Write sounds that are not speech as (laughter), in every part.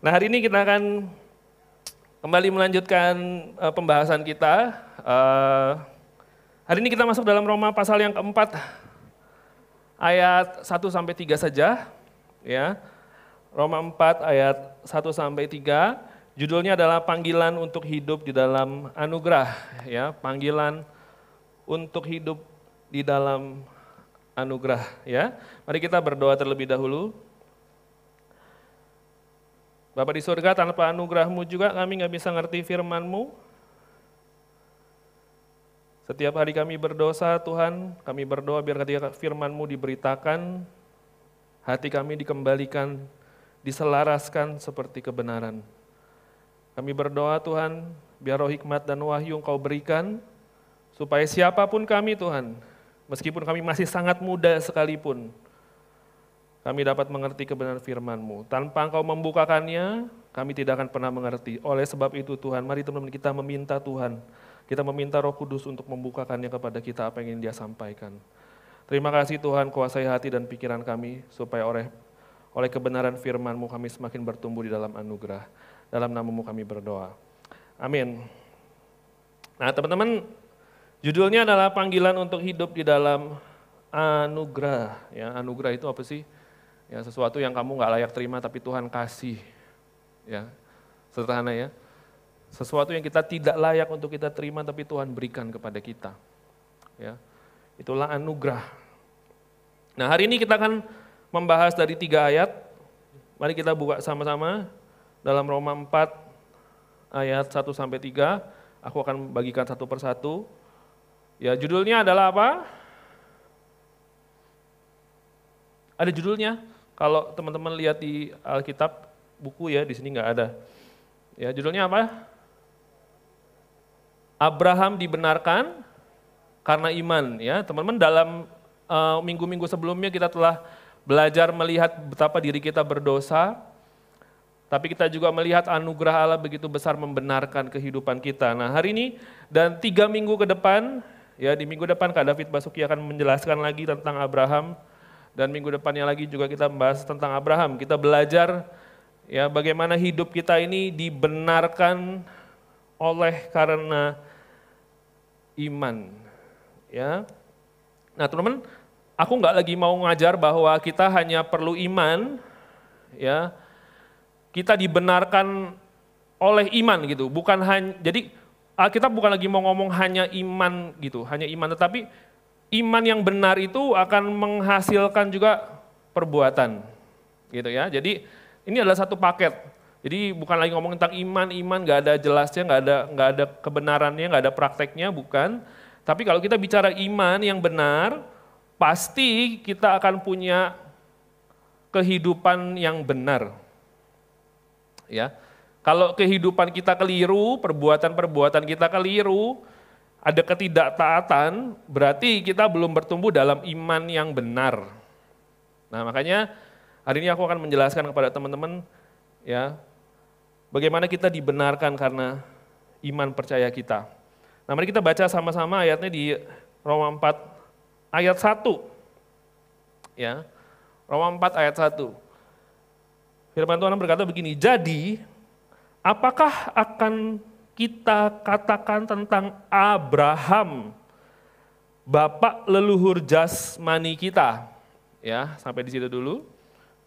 Nah hari ini kita akan kembali melanjutkan uh, pembahasan kita. Uh, hari ini kita masuk dalam Roma pasal yang keempat, ayat 1 sampai 3 saja. Ya, Roma 4 ayat 1 sampai 3. Judulnya adalah panggilan untuk hidup di dalam anugerah, ya, panggilan untuk hidup di dalam anugerah, ya. Mari kita berdoa terlebih dahulu. Bapak di surga, tanpa anugerahmu juga kami nggak bisa ngerti firmanmu. Setiap hari kami berdosa, Tuhan, kami berdoa biar ketika firmanmu diberitakan, hati kami dikembalikan, diselaraskan seperti kebenaran. Kami berdoa Tuhan, biar roh hikmat dan wahyu Engkau berikan, supaya siapa pun kami Tuhan, meskipun kami masih sangat muda sekalipun, kami dapat mengerti kebenaran firman-Mu. Tanpa Engkau membukakannya, kami tidak akan pernah mengerti. Oleh sebab itu Tuhan, mari teman-teman kita meminta Tuhan, kita meminta roh kudus untuk membukakannya kepada kita apa yang ingin dia sampaikan. Terima kasih Tuhan, kuasai hati dan pikiran kami, supaya oleh oleh kebenaran firman-Mu kami semakin bertumbuh di dalam anugerah. Dalam namamu kami berdoa. Amin. Nah teman-teman, judulnya adalah panggilan untuk hidup di dalam anugerah. Ya, anugerah itu apa sih? Ya, sesuatu yang kamu nggak layak terima tapi Tuhan kasih. Ya, sederhana ya. Sesuatu yang kita tidak layak untuk kita terima tapi Tuhan berikan kepada kita. Ya, itulah anugerah. Nah hari ini kita akan membahas dari tiga ayat. Mari kita buka sama-sama dalam Roma 4 ayat 1 sampai 3. Aku akan bagikan satu persatu. Ya, judulnya adalah apa? Ada judulnya. Kalau teman-teman lihat di Alkitab buku ya, di sini nggak ada. Ya, judulnya apa? Abraham dibenarkan karena iman ya. Teman-teman dalam eh, minggu-minggu uh, sebelumnya kita telah belajar melihat betapa diri kita berdosa, tapi kita juga melihat anugerah Allah begitu besar membenarkan kehidupan kita. Nah hari ini dan tiga minggu ke depan, ya di minggu depan Kak David Basuki akan menjelaskan lagi tentang Abraham. Dan minggu depannya lagi juga kita membahas tentang Abraham. Kita belajar ya bagaimana hidup kita ini dibenarkan oleh karena iman. Ya, Nah teman-teman, aku nggak lagi mau ngajar bahwa kita hanya perlu iman, ya, kita dibenarkan oleh iman gitu, bukan hanya jadi kita bukan lagi mau ngomong hanya iman gitu, hanya iman, tetapi iman yang benar itu akan menghasilkan juga perbuatan, gitu ya. Jadi ini adalah satu paket. Jadi bukan lagi ngomong tentang iman, iman nggak ada jelasnya, nggak ada nggak ada kebenarannya, nggak ada prakteknya, bukan. Tapi kalau kita bicara iman yang benar, pasti kita akan punya kehidupan yang benar ya. Kalau kehidupan kita keliru, perbuatan-perbuatan kita keliru, ada ketidaktaatan, berarti kita belum bertumbuh dalam iman yang benar. Nah, makanya hari ini aku akan menjelaskan kepada teman-teman ya, bagaimana kita dibenarkan karena iman percaya kita. Nah, mari kita baca sama-sama ayatnya di Roma 4 ayat 1. Ya. Roma 4 ayat 1. Firman Tuhan berkata begini, jadi apakah akan kita katakan tentang Abraham, bapak leluhur jasmani kita? Ya, sampai di situ dulu.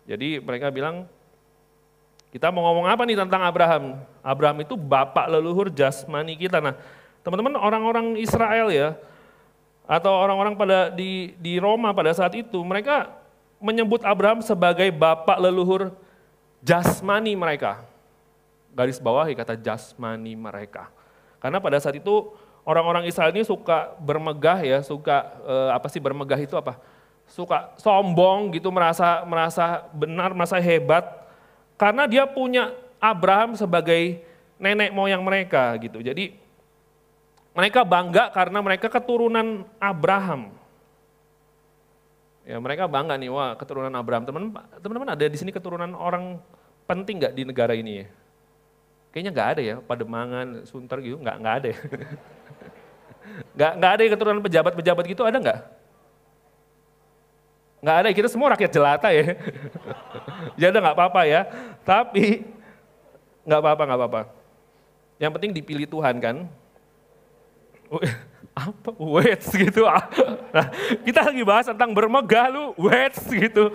Jadi mereka bilang, kita mau ngomong apa nih tentang Abraham? Abraham itu bapak leluhur jasmani kita. Nah, teman-teman orang-orang Israel ya, atau orang-orang pada di, di Roma pada saat itu, mereka menyebut Abraham sebagai bapak leluhur jasmani mereka. Garis bawahi kata jasmani mereka. Karena pada saat itu orang-orang Israel ini suka bermegah ya, suka eh, apa sih bermegah itu apa? Suka sombong gitu, merasa merasa benar, merasa hebat karena dia punya Abraham sebagai nenek moyang mereka gitu. Jadi mereka bangga karena mereka keturunan Abraham. Ya mereka bangga nih, wah keturunan Abraham. Teman-teman ada di sini keturunan orang penting nggak di negara ini ya? Kayaknya nggak ada ya, Pademangan, Sunter gitu, nggak nggak ada ya. (laughs) Nggak ada ya keturunan pejabat-pejabat gitu ada nggak? Nggak ada, kita semua rakyat jelata ya. (laughs) Jadi nggak apa-apa ya. Tapi Nggak apa-apa, nggak apa-apa. Yang penting dipilih Tuhan kan. Apa? Wait gitu. (laughs) Nah, kita lagi bahas tentang bermegah lu, wait gitu.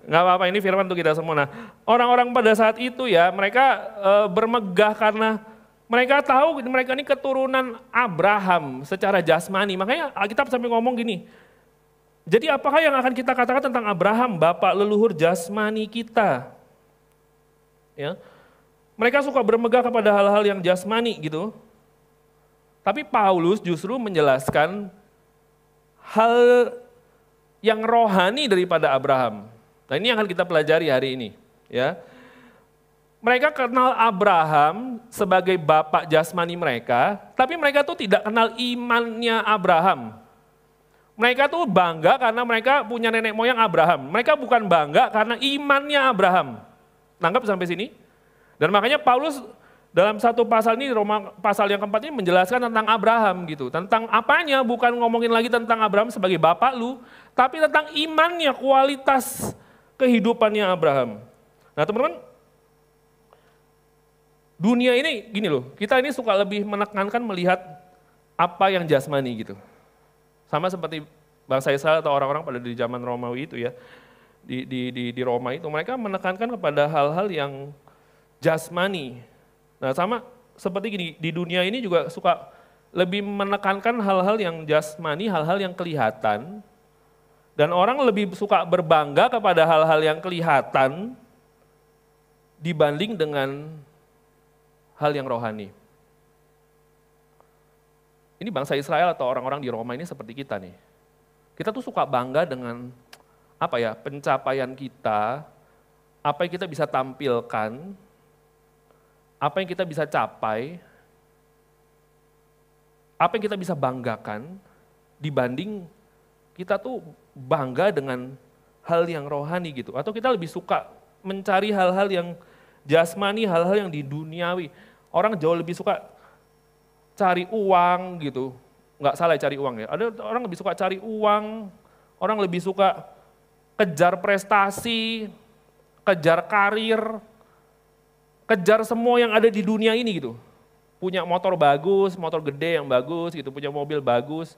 Nggak apa-apa, ini firman untuk kita semua. Nah, orang-orang pada saat itu ya, mereka e, bermegah karena mereka tahu mereka ini keturunan Abraham secara jasmani. Makanya kita sampai ngomong gini, jadi apakah yang akan kita katakan tentang Abraham, bapak leluhur jasmani kita? Ya. Mereka suka bermegah kepada hal-hal yang jasmani gitu. Tapi Paulus justru menjelaskan hal yang rohani daripada Abraham. Nah ini yang akan kita pelajari hari ini. ya. Mereka kenal Abraham sebagai bapak jasmani mereka, tapi mereka tuh tidak kenal imannya Abraham. Mereka tuh bangga karena mereka punya nenek moyang Abraham. Mereka bukan bangga karena imannya Abraham. Nangkap sampai sini? Dan makanya Paulus dalam satu pasal ini, Roma pasal yang keempat ini menjelaskan tentang Abraham gitu. Tentang apanya, bukan ngomongin lagi tentang Abraham sebagai bapak lu, tapi tentang imannya, kualitas kehidupannya Abraham. Nah teman-teman, dunia ini gini loh, kita ini suka lebih menekankan melihat apa yang jasmani gitu. Sama seperti bangsa Israel atau orang-orang pada di zaman Romawi itu ya, di, di, di, di Roma itu, mereka menekankan kepada hal-hal yang jasmani. Nah sama seperti gini, di dunia ini juga suka lebih menekankan hal-hal yang jasmani, hal-hal yang kelihatan, dan orang lebih suka berbangga kepada hal-hal yang kelihatan dibanding dengan hal yang rohani. Ini bangsa Israel atau orang-orang di Roma ini seperti kita nih. Kita tuh suka bangga dengan apa ya, pencapaian kita, apa yang kita bisa tampilkan, apa yang kita bisa capai, apa yang kita bisa banggakan dibanding kita tuh bangga dengan hal yang rohani gitu. Atau kita lebih suka mencari hal-hal yang jasmani, hal-hal yang di duniawi. Orang jauh lebih suka cari uang gitu. Nggak salah cari uang ya. Ada orang lebih suka cari uang, orang lebih suka kejar prestasi, kejar karir, kejar semua yang ada di dunia ini gitu. Punya motor bagus, motor gede yang bagus gitu, punya mobil bagus,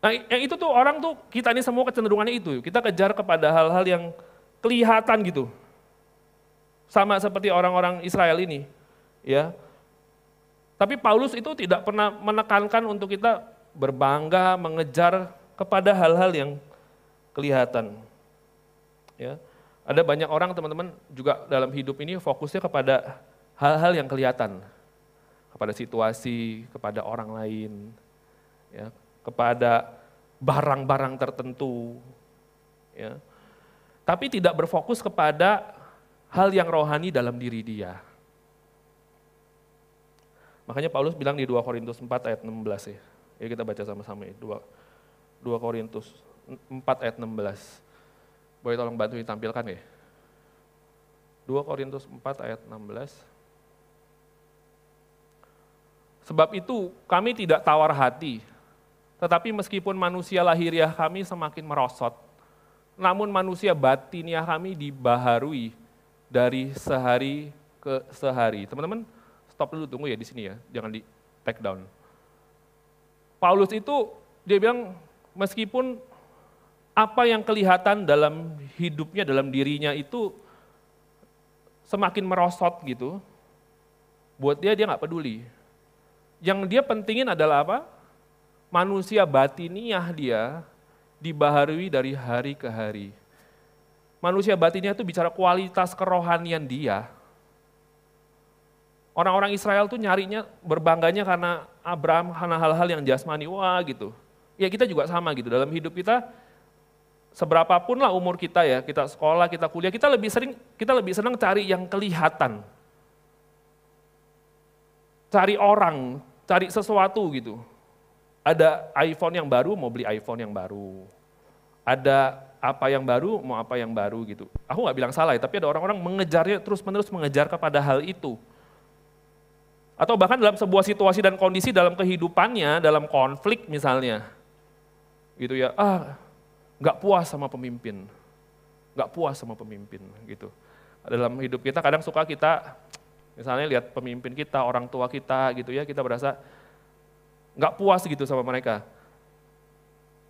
Nah yang itu tuh orang tuh, kita ini semua kecenderungannya itu. Kita kejar kepada hal-hal yang kelihatan gitu. Sama seperti orang-orang Israel ini. ya. Tapi Paulus itu tidak pernah menekankan untuk kita berbangga, mengejar kepada hal-hal yang kelihatan. Ya. Ada banyak orang teman-teman juga dalam hidup ini fokusnya kepada hal-hal yang kelihatan. Kepada situasi, kepada orang lain. Ya kepada barang-barang tertentu. Ya. Tapi tidak berfokus kepada hal yang rohani dalam diri dia. Makanya Paulus bilang di 2 Korintus 4 ayat 16 ya. Ya kita baca sama-sama ya. 2, 2 Korintus 4 ayat 16. Boleh tolong bantu ditampilkan ya. 2 Korintus 4 ayat 16. Sebab itu kami tidak tawar hati tetapi meskipun manusia lahiriah kami semakin merosot, namun manusia batiniah kami dibaharui dari sehari ke sehari. Teman-teman, stop dulu tunggu ya di sini ya, jangan di take down. Paulus itu dia bilang meskipun apa yang kelihatan dalam hidupnya, dalam dirinya itu semakin merosot gitu, buat dia dia nggak peduli. Yang dia pentingin adalah apa? Manusia batiniah dia dibaharui dari hari ke hari. Manusia batiniah itu bicara kualitas kerohanian dia. Orang-orang Israel tuh nyarinya, berbangganya karena Abraham, karena hal-hal yang jasmani, wah gitu. Ya kita juga sama gitu, dalam hidup kita, seberapapun lah umur kita ya, kita sekolah, kita kuliah, kita lebih sering, kita lebih senang cari yang kelihatan. Cari orang, cari sesuatu gitu ada iPhone yang baru, mau beli iPhone yang baru. Ada apa yang baru, mau apa yang baru gitu. Aku nggak bilang salah ya, tapi ada orang-orang mengejarnya terus-menerus mengejar kepada hal itu. Atau bahkan dalam sebuah situasi dan kondisi dalam kehidupannya, dalam konflik misalnya. Gitu ya, ah nggak puas sama pemimpin. Nggak puas sama pemimpin gitu. dalam hidup kita kadang suka kita misalnya lihat pemimpin kita, orang tua kita gitu ya, kita berasa nggak puas gitu sama mereka.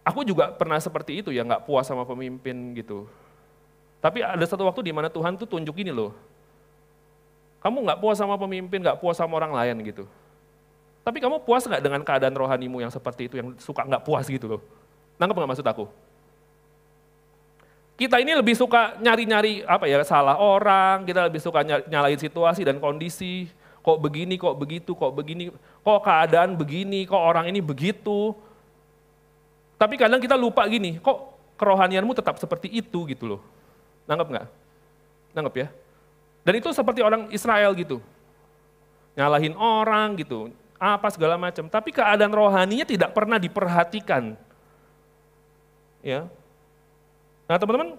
Aku juga pernah seperti itu ya, nggak puas sama pemimpin gitu. Tapi ada satu waktu di mana Tuhan tuh tunjuk ini loh. Kamu nggak puas sama pemimpin, nggak puas sama orang lain gitu. Tapi kamu puas nggak dengan keadaan rohanimu yang seperti itu, yang suka nggak puas gitu loh. Nangkep nggak maksud aku? Kita ini lebih suka nyari-nyari apa ya salah orang, kita lebih suka nyalain situasi dan kondisi. Kok begini, kok begitu, kok begini, kok keadaan begini, kok orang ini begitu. Tapi kadang kita lupa gini, kok kerohanianmu tetap seperti itu gitu loh. Nangkep nggak? Nangkep ya? Dan itu seperti orang Israel gitu. Nyalahin orang gitu, apa segala macam. Tapi keadaan rohaninya tidak pernah diperhatikan. Ya, Nah teman-teman,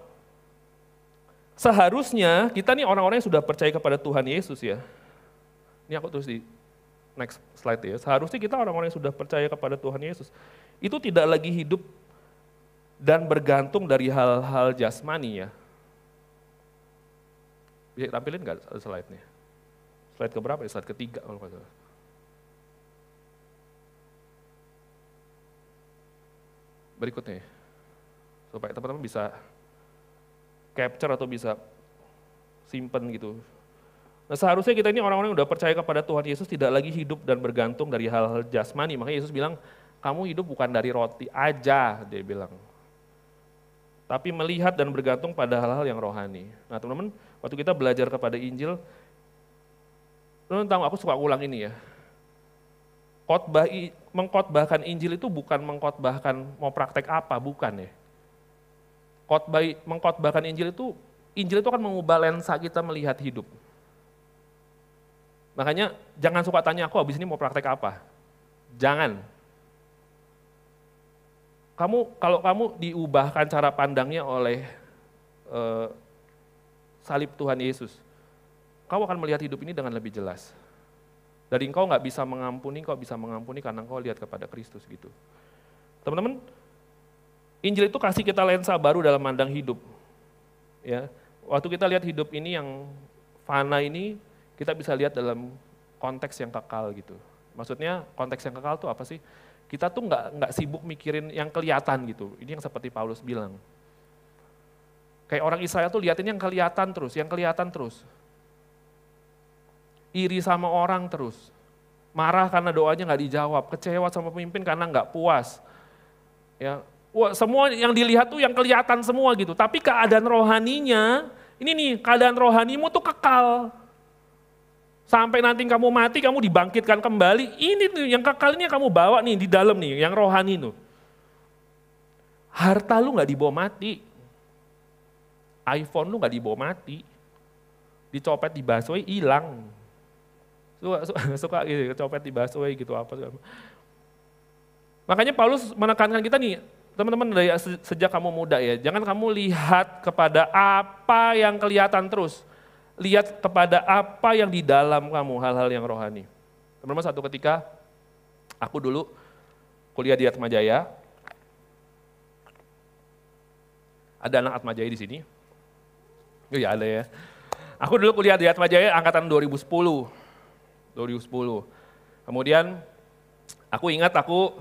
seharusnya kita nih orang-orang yang sudah percaya kepada Tuhan Yesus ya. Ini aku tulis di next slide ya. Seharusnya kita orang-orang yang sudah percaya kepada Tuhan Yesus, itu tidak lagi hidup dan bergantung dari hal-hal jasmani ya. Bisa tampilin nggak slide-nya? Slide keberapa ya? Slide ketiga kalau nggak salah. Berikutnya ya supaya teman-teman bisa capture atau bisa simpen gitu. Nah seharusnya kita ini orang-orang yang udah percaya kepada Tuhan Yesus tidak lagi hidup dan bergantung dari hal-hal jasmani. Makanya Yesus bilang, kamu hidup bukan dari roti aja, dia bilang. Tapi melihat dan bergantung pada hal-hal yang rohani. Nah teman-teman, waktu kita belajar kepada Injil, teman-teman tahu aku suka ulang ini ya. Khotbah, mengkotbahkan Injil itu bukan mengkotbahkan mau praktek apa, bukan ya khotbah mengkhotbahkan Injil itu Injil itu akan mengubah lensa kita melihat hidup. Makanya jangan suka tanya aku habis ini mau praktek apa. Jangan. Kamu kalau kamu diubahkan cara pandangnya oleh uh, salib Tuhan Yesus, kau akan melihat hidup ini dengan lebih jelas. Dari engkau nggak bisa mengampuni, kau bisa mengampuni karena engkau lihat kepada Kristus gitu. Teman-teman, Injil itu kasih kita lensa baru dalam mandang hidup. Ya, waktu kita lihat hidup ini yang fana ini, kita bisa lihat dalam konteks yang kekal gitu. Maksudnya konteks yang kekal itu apa sih? Kita tuh nggak nggak sibuk mikirin yang kelihatan gitu. Ini yang seperti Paulus bilang. Kayak orang Israel tuh liatin yang kelihatan terus, yang kelihatan terus. Iri sama orang terus. Marah karena doanya nggak dijawab, kecewa sama pemimpin karena nggak puas. Ya, Wah, semua yang dilihat tuh yang kelihatan semua gitu. Tapi keadaan rohaninya, ini nih keadaan rohanimu tuh kekal. Sampai nanti kamu mati, kamu dibangkitkan kembali. Ini tuh yang kekal ini yang kamu bawa nih di dalam nih, yang rohani tuh. Harta lu nggak dibawa mati. iPhone lu nggak dibawa mati. Dicopet di busway hilang. Suka, suka, (laughs) suka gitu, copet di busway gitu apa. Makanya Paulus menekankan kita nih, teman-teman dari sejak kamu muda ya, jangan kamu lihat kepada apa yang kelihatan terus. Lihat kepada apa yang di dalam kamu, hal-hal yang rohani. Teman-teman satu ketika, aku dulu kuliah di Atmajaya, ada anak Atmajaya di sini. Oh ya ada ya. Aku dulu kuliah di Atmajaya angkatan 2010. 2010. Kemudian aku ingat aku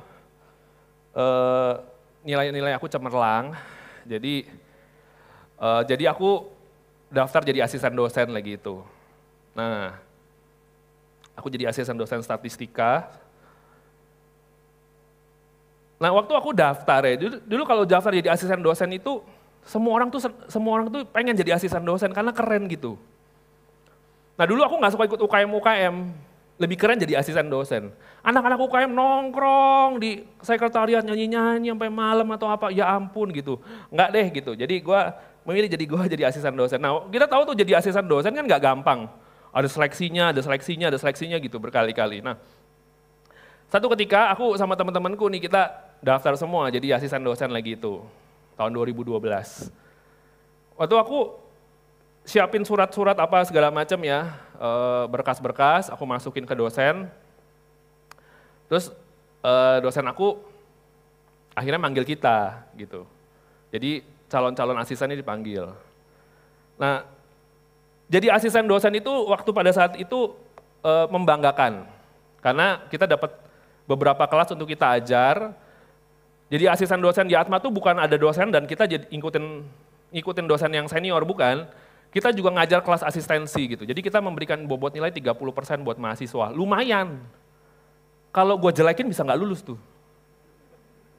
eh, nilai-nilai aku cemerlang, jadi uh, jadi aku daftar jadi asisten dosen lagi itu. Nah, aku jadi asisten dosen statistika. Nah, waktu aku daftar ya, dulu, dulu kalau daftar jadi asisten dosen itu semua orang tuh semua orang tuh pengen jadi asisten dosen karena keren gitu. Nah, dulu aku nggak suka ikut UKM UKM, lebih keren jadi asisten dosen. Anak-anak UKM nongkrong di sekretariat nyanyi-nyanyi sampai malam atau apa, ya ampun gitu. Enggak deh gitu. Jadi gue memilih jadi gue (laughs) jadi asisten dosen. Nah kita tahu tuh jadi asisten dosen kan nggak gampang. Ada seleksinya, ada seleksinya, ada seleksinya gitu berkali-kali. Nah satu ketika aku sama teman-temanku nih kita daftar semua jadi asisten dosen lagi itu. Tahun 2012. Waktu aku siapin surat-surat apa segala macam ya, Eh, berkas-berkas, aku masukin ke dosen. Terus eh, dosen aku akhirnya manggil kita gitu. Jadi calon-calon asisten ini dipanggil. Nah, Jadi asisten dosen itu waktu pada saat itu e, membanggakan. Karena kita dapat beberapa kelas untuk kita ajar. Jadi asisten dosen di Atma tuh bukan ada dosen dan kita jadi ikutin ikutin dosen yang senior bukan. Kita juga ngajar kelas asistensi gitu. Jadi kita memberikan bobot nilai 30% buat mahasiswa. Lumayan. Kalau gue jelekin bisa nggak lulus tuh.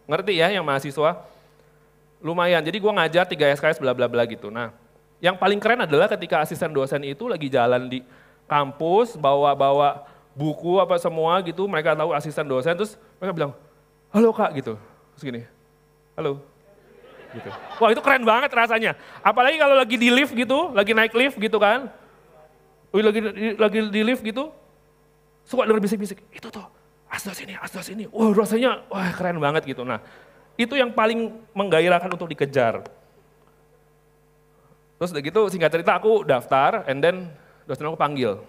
Ngerti ya yang mahasiswa? Lumayan. Jadi gue ngajar 3 SKS bla bla bla gitu. Nah, yang paling keren adalah ketika asisten dosen itu lagi jalan di kampus, bawa-bawa buku apa semua gitu, mereka tahu asisten dosen, terus mereka bilang, halo kak gitu. Terus gini, halo. Gitu. Wah itu keren banget rasanya. Apalagi kalau lagi di lift gitu, lagi naik lift gitu kan. Wih, lagi, lagi di lift gitu, suka denger bisik-bisik, itu tuh, asdos ini, asdos ini. Wah rasanya, wah keren banget gitu. Nah, itu yang paling menggairahkan untuk dikejar. Terus udah gitu singkat cerita aku daftar and then dosen aku panggil.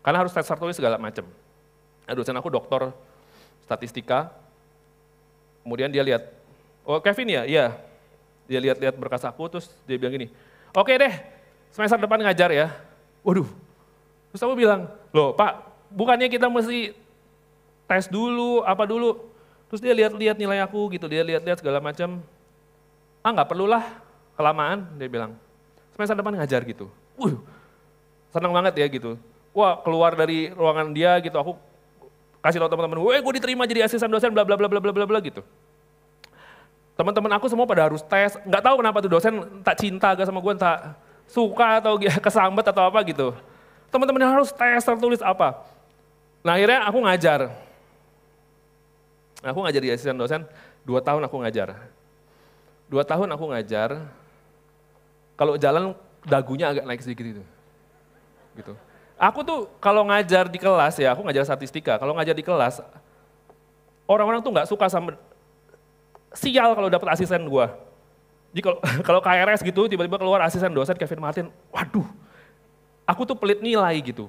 Karena harus tes tertulis segala macam. Nah, dosen aku dokter statistika. Kemudian dia lihat, oh Kevin ya? Iya. Dia lihat-lihat berkas aku terus dia bilang gini, oke okay deh semester depan ngajar ya. Waduh. Terus aku bilang, loh Pak, bukannya kita mesti tes dulu, apa dulu. Terus dia lihat-lihat nilai aku gitu, dia lihat-lihat segala macam. Ah nggak perlulah, kelamaan dia bilang, semester depan ngajar gitu. Wuh, senang banget ya gitu. Wah keluar dari ruangan dia gitu, aku kasih tau teman-teman, weh gue diterima jadi asisten dosen bla bla bla bla bla bla bla gitu. Teman-teman aku semua pada harus tes, nggak tahu kenapa tuh dosen tak cinta gak sama gue, tak suka atau (laughs) kesambat atau apa gitu. Teman-teman harus tes tertulis apa. Nah akhirnya aku ngajar. Aku ngajar di asisten dosen, dua tahun aku ngajar. Dua tahun aku ngajar, kalau jalan dagunya agak naik sedikit itu. Gitu. Aku tuh kalau ngajar di kelas ya, aku ngajar statistika. Kalau ngajar di kelas, orang-orang tuh nggak suka sama sial kalau dapat asisten gua. Jadi kalau (laughs) kalau KRS gitu tiba-tiba keluar asisten dosen Kevin Martin, waduh, aku tuh pelit nilai gitu.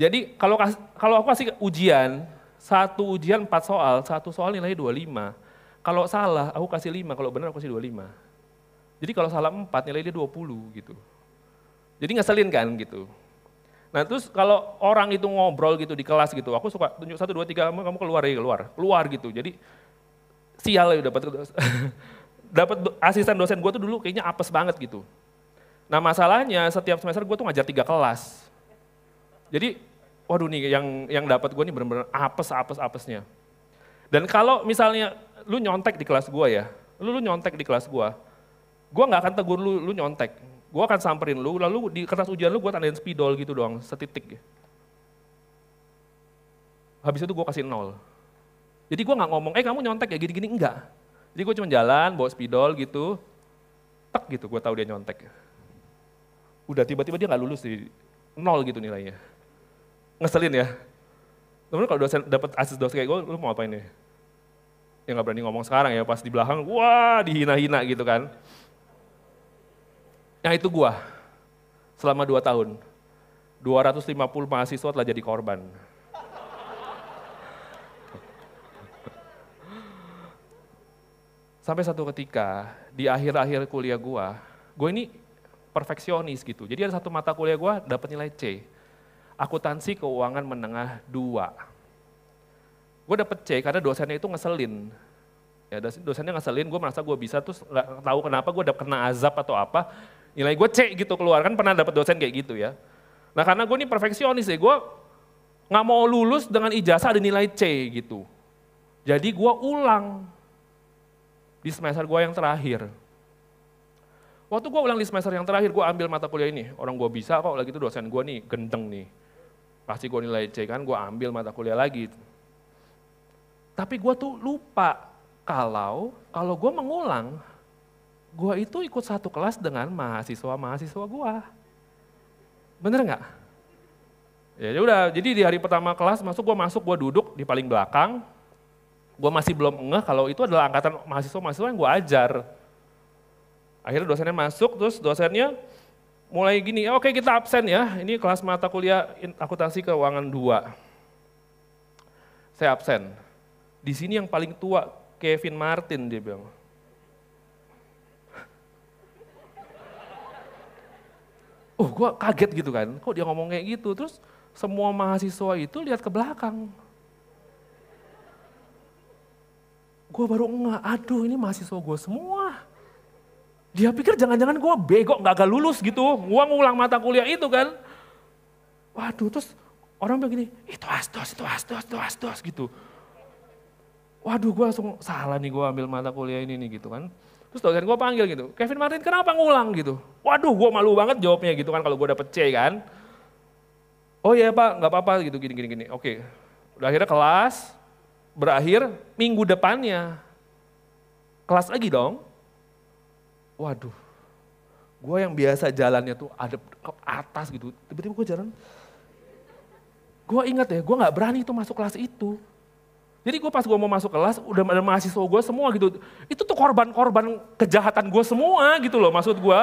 Jadi kalau kalau aku kasih ujian, satu ujian empat soal, satu soal nilainya 25. Kalau salah, aku kasih 5, kalau benar aku kasih 25. Jadi kalau salah 4 nilai dia 20 gitu. Jadi ngeselin kan gitu. Nah terus kalau orang itu ngobrol gitu di kelas gitu, aku suka tunjuk satu dua tiga kamu kamu keluar ya keluar, keluar gitu. Jadi sial ya dapat (laughs) dapat asisten dosen gue tuh dulu kayaknya apes banget gitu. Nah masalahnya setiap semester gue tuh ngajar tiga kelas. Jadi waduh nih yang yang dapat gue nih benar-benar apes apes apesnya. Dan kalau misalnya lu nyontek di kelas gue ya, lu, lu nyontek di kelas gue, gue nggak akan tegur lu, lu nyontek. Gue akan samperin lu, lalu di kertas ujian lu gue tandain spidol gitu doang, setitik. Habis itu gue kasih nol. Jadi gue nggak ngomong, eh kamu nyontek ya gini-gini, enggak. Jadi gue cuma jalan, bawa spidol gitu, tek gitu, gue tahu dia nyontek. Udah tiba-tiba dia nggak lulus di nol gitu nilainya. Ngeselin ya. Temen kalau dosen dapat asis dosen kayak gue, lu mau apa ini? yang nggak berani ngomong sekarang ya, pas di belakang, wah dihina-hina gitu kan. Yang itu gua, selama dua tahun, 250 mahasiswa telah jadi korban. Sampai satu ketika, di akhir-akhir kuliah gua, gue ini perfeksionis gitu. Jadi ada satu mata kuliah gua dapat nilai C. Akuntansi keuangan menengah 2 gue dapet C karena dosennya itu ngeselin. Ya dosennya ngeselin, gue merasa gue bisa terus nggak tahu kenapa gue dapet kena azab atau apa. Nilai gue C gitu keluar kan pernah dapet dosen kayak gitu ya. Nah karena gue ini perfeksionis ya, gue nggak mau lulus dengan ijazah ada nilai C gitu. Jadi gue ulang di semester gue yang terakhir. Waktu gue ulang di semester yang terakhir, gue ambil mata kuliah ini. Orang gue bisa kok, lagi itu dosen gue nih, gendeng nih. Pasti gue nilai C kan, gue ambil mata kuliah lagi. Tapi gue tuh lupa kalau kalau gue mengulang, gue itu ikut satu kelas dengan mahasiswa-mahasiswa gue. Bener nggak? Ya, ya udah, jadi di hari pertama kelas masuk gue masuk, gue duduk di paling belakang. Gue masih belum ngeh kalau itu adalah angkatan mahasiswa-mahasiswa yang gue ajar. Akhirnya dosennya masuk, terus dosennya mulai gini, oke kita absen ya, ini kelas mata kuliah akuntansi keuangan 2. Saya absen di sini yang paling tua Kevin Martin dia bilang. (laughs) Oh gue kaget gitu kan, kok dia ngomong kayak gitu. Terus semua mahasiswa itu lihat ke belakang. Gue baru enggak, aduh ini mahasiswa gue semua. Dia pikir jangan-jangan gue bego, gak gak lulus gitu. Gue ngulang mata kuliah itu kan. Waduh, terus orang begini, itu asdos, itu asdos, itu asdos gitu. Waduh, gue langsung salah nih gue ambil mata kuliah ini nih gitu kan. Terus dosen gue panggil gitu, Kevin Martin kenapa ngulang gitu? Waduh, gue malu banget jawabnya gitu kan kalau gue dapet C kan. Oh iya pak, nggak apa-apa gitu gini gini gini. Oke, udah akhirnya kelas berakhir minggu depannya kelas lagi dong. Waduh, gue yang biasa jalannya tuh ada ke atas gitu, tiba-tiba gue jalan. Gue ingat ya, gue nggak berani tuh masuk kelas itu. Jadi gue pas gue mau masuk kelas, udah ada mahasiswa gue semua gitu. Itu tuh korban-korban kejahatan gue semua gitu loh maksud gue.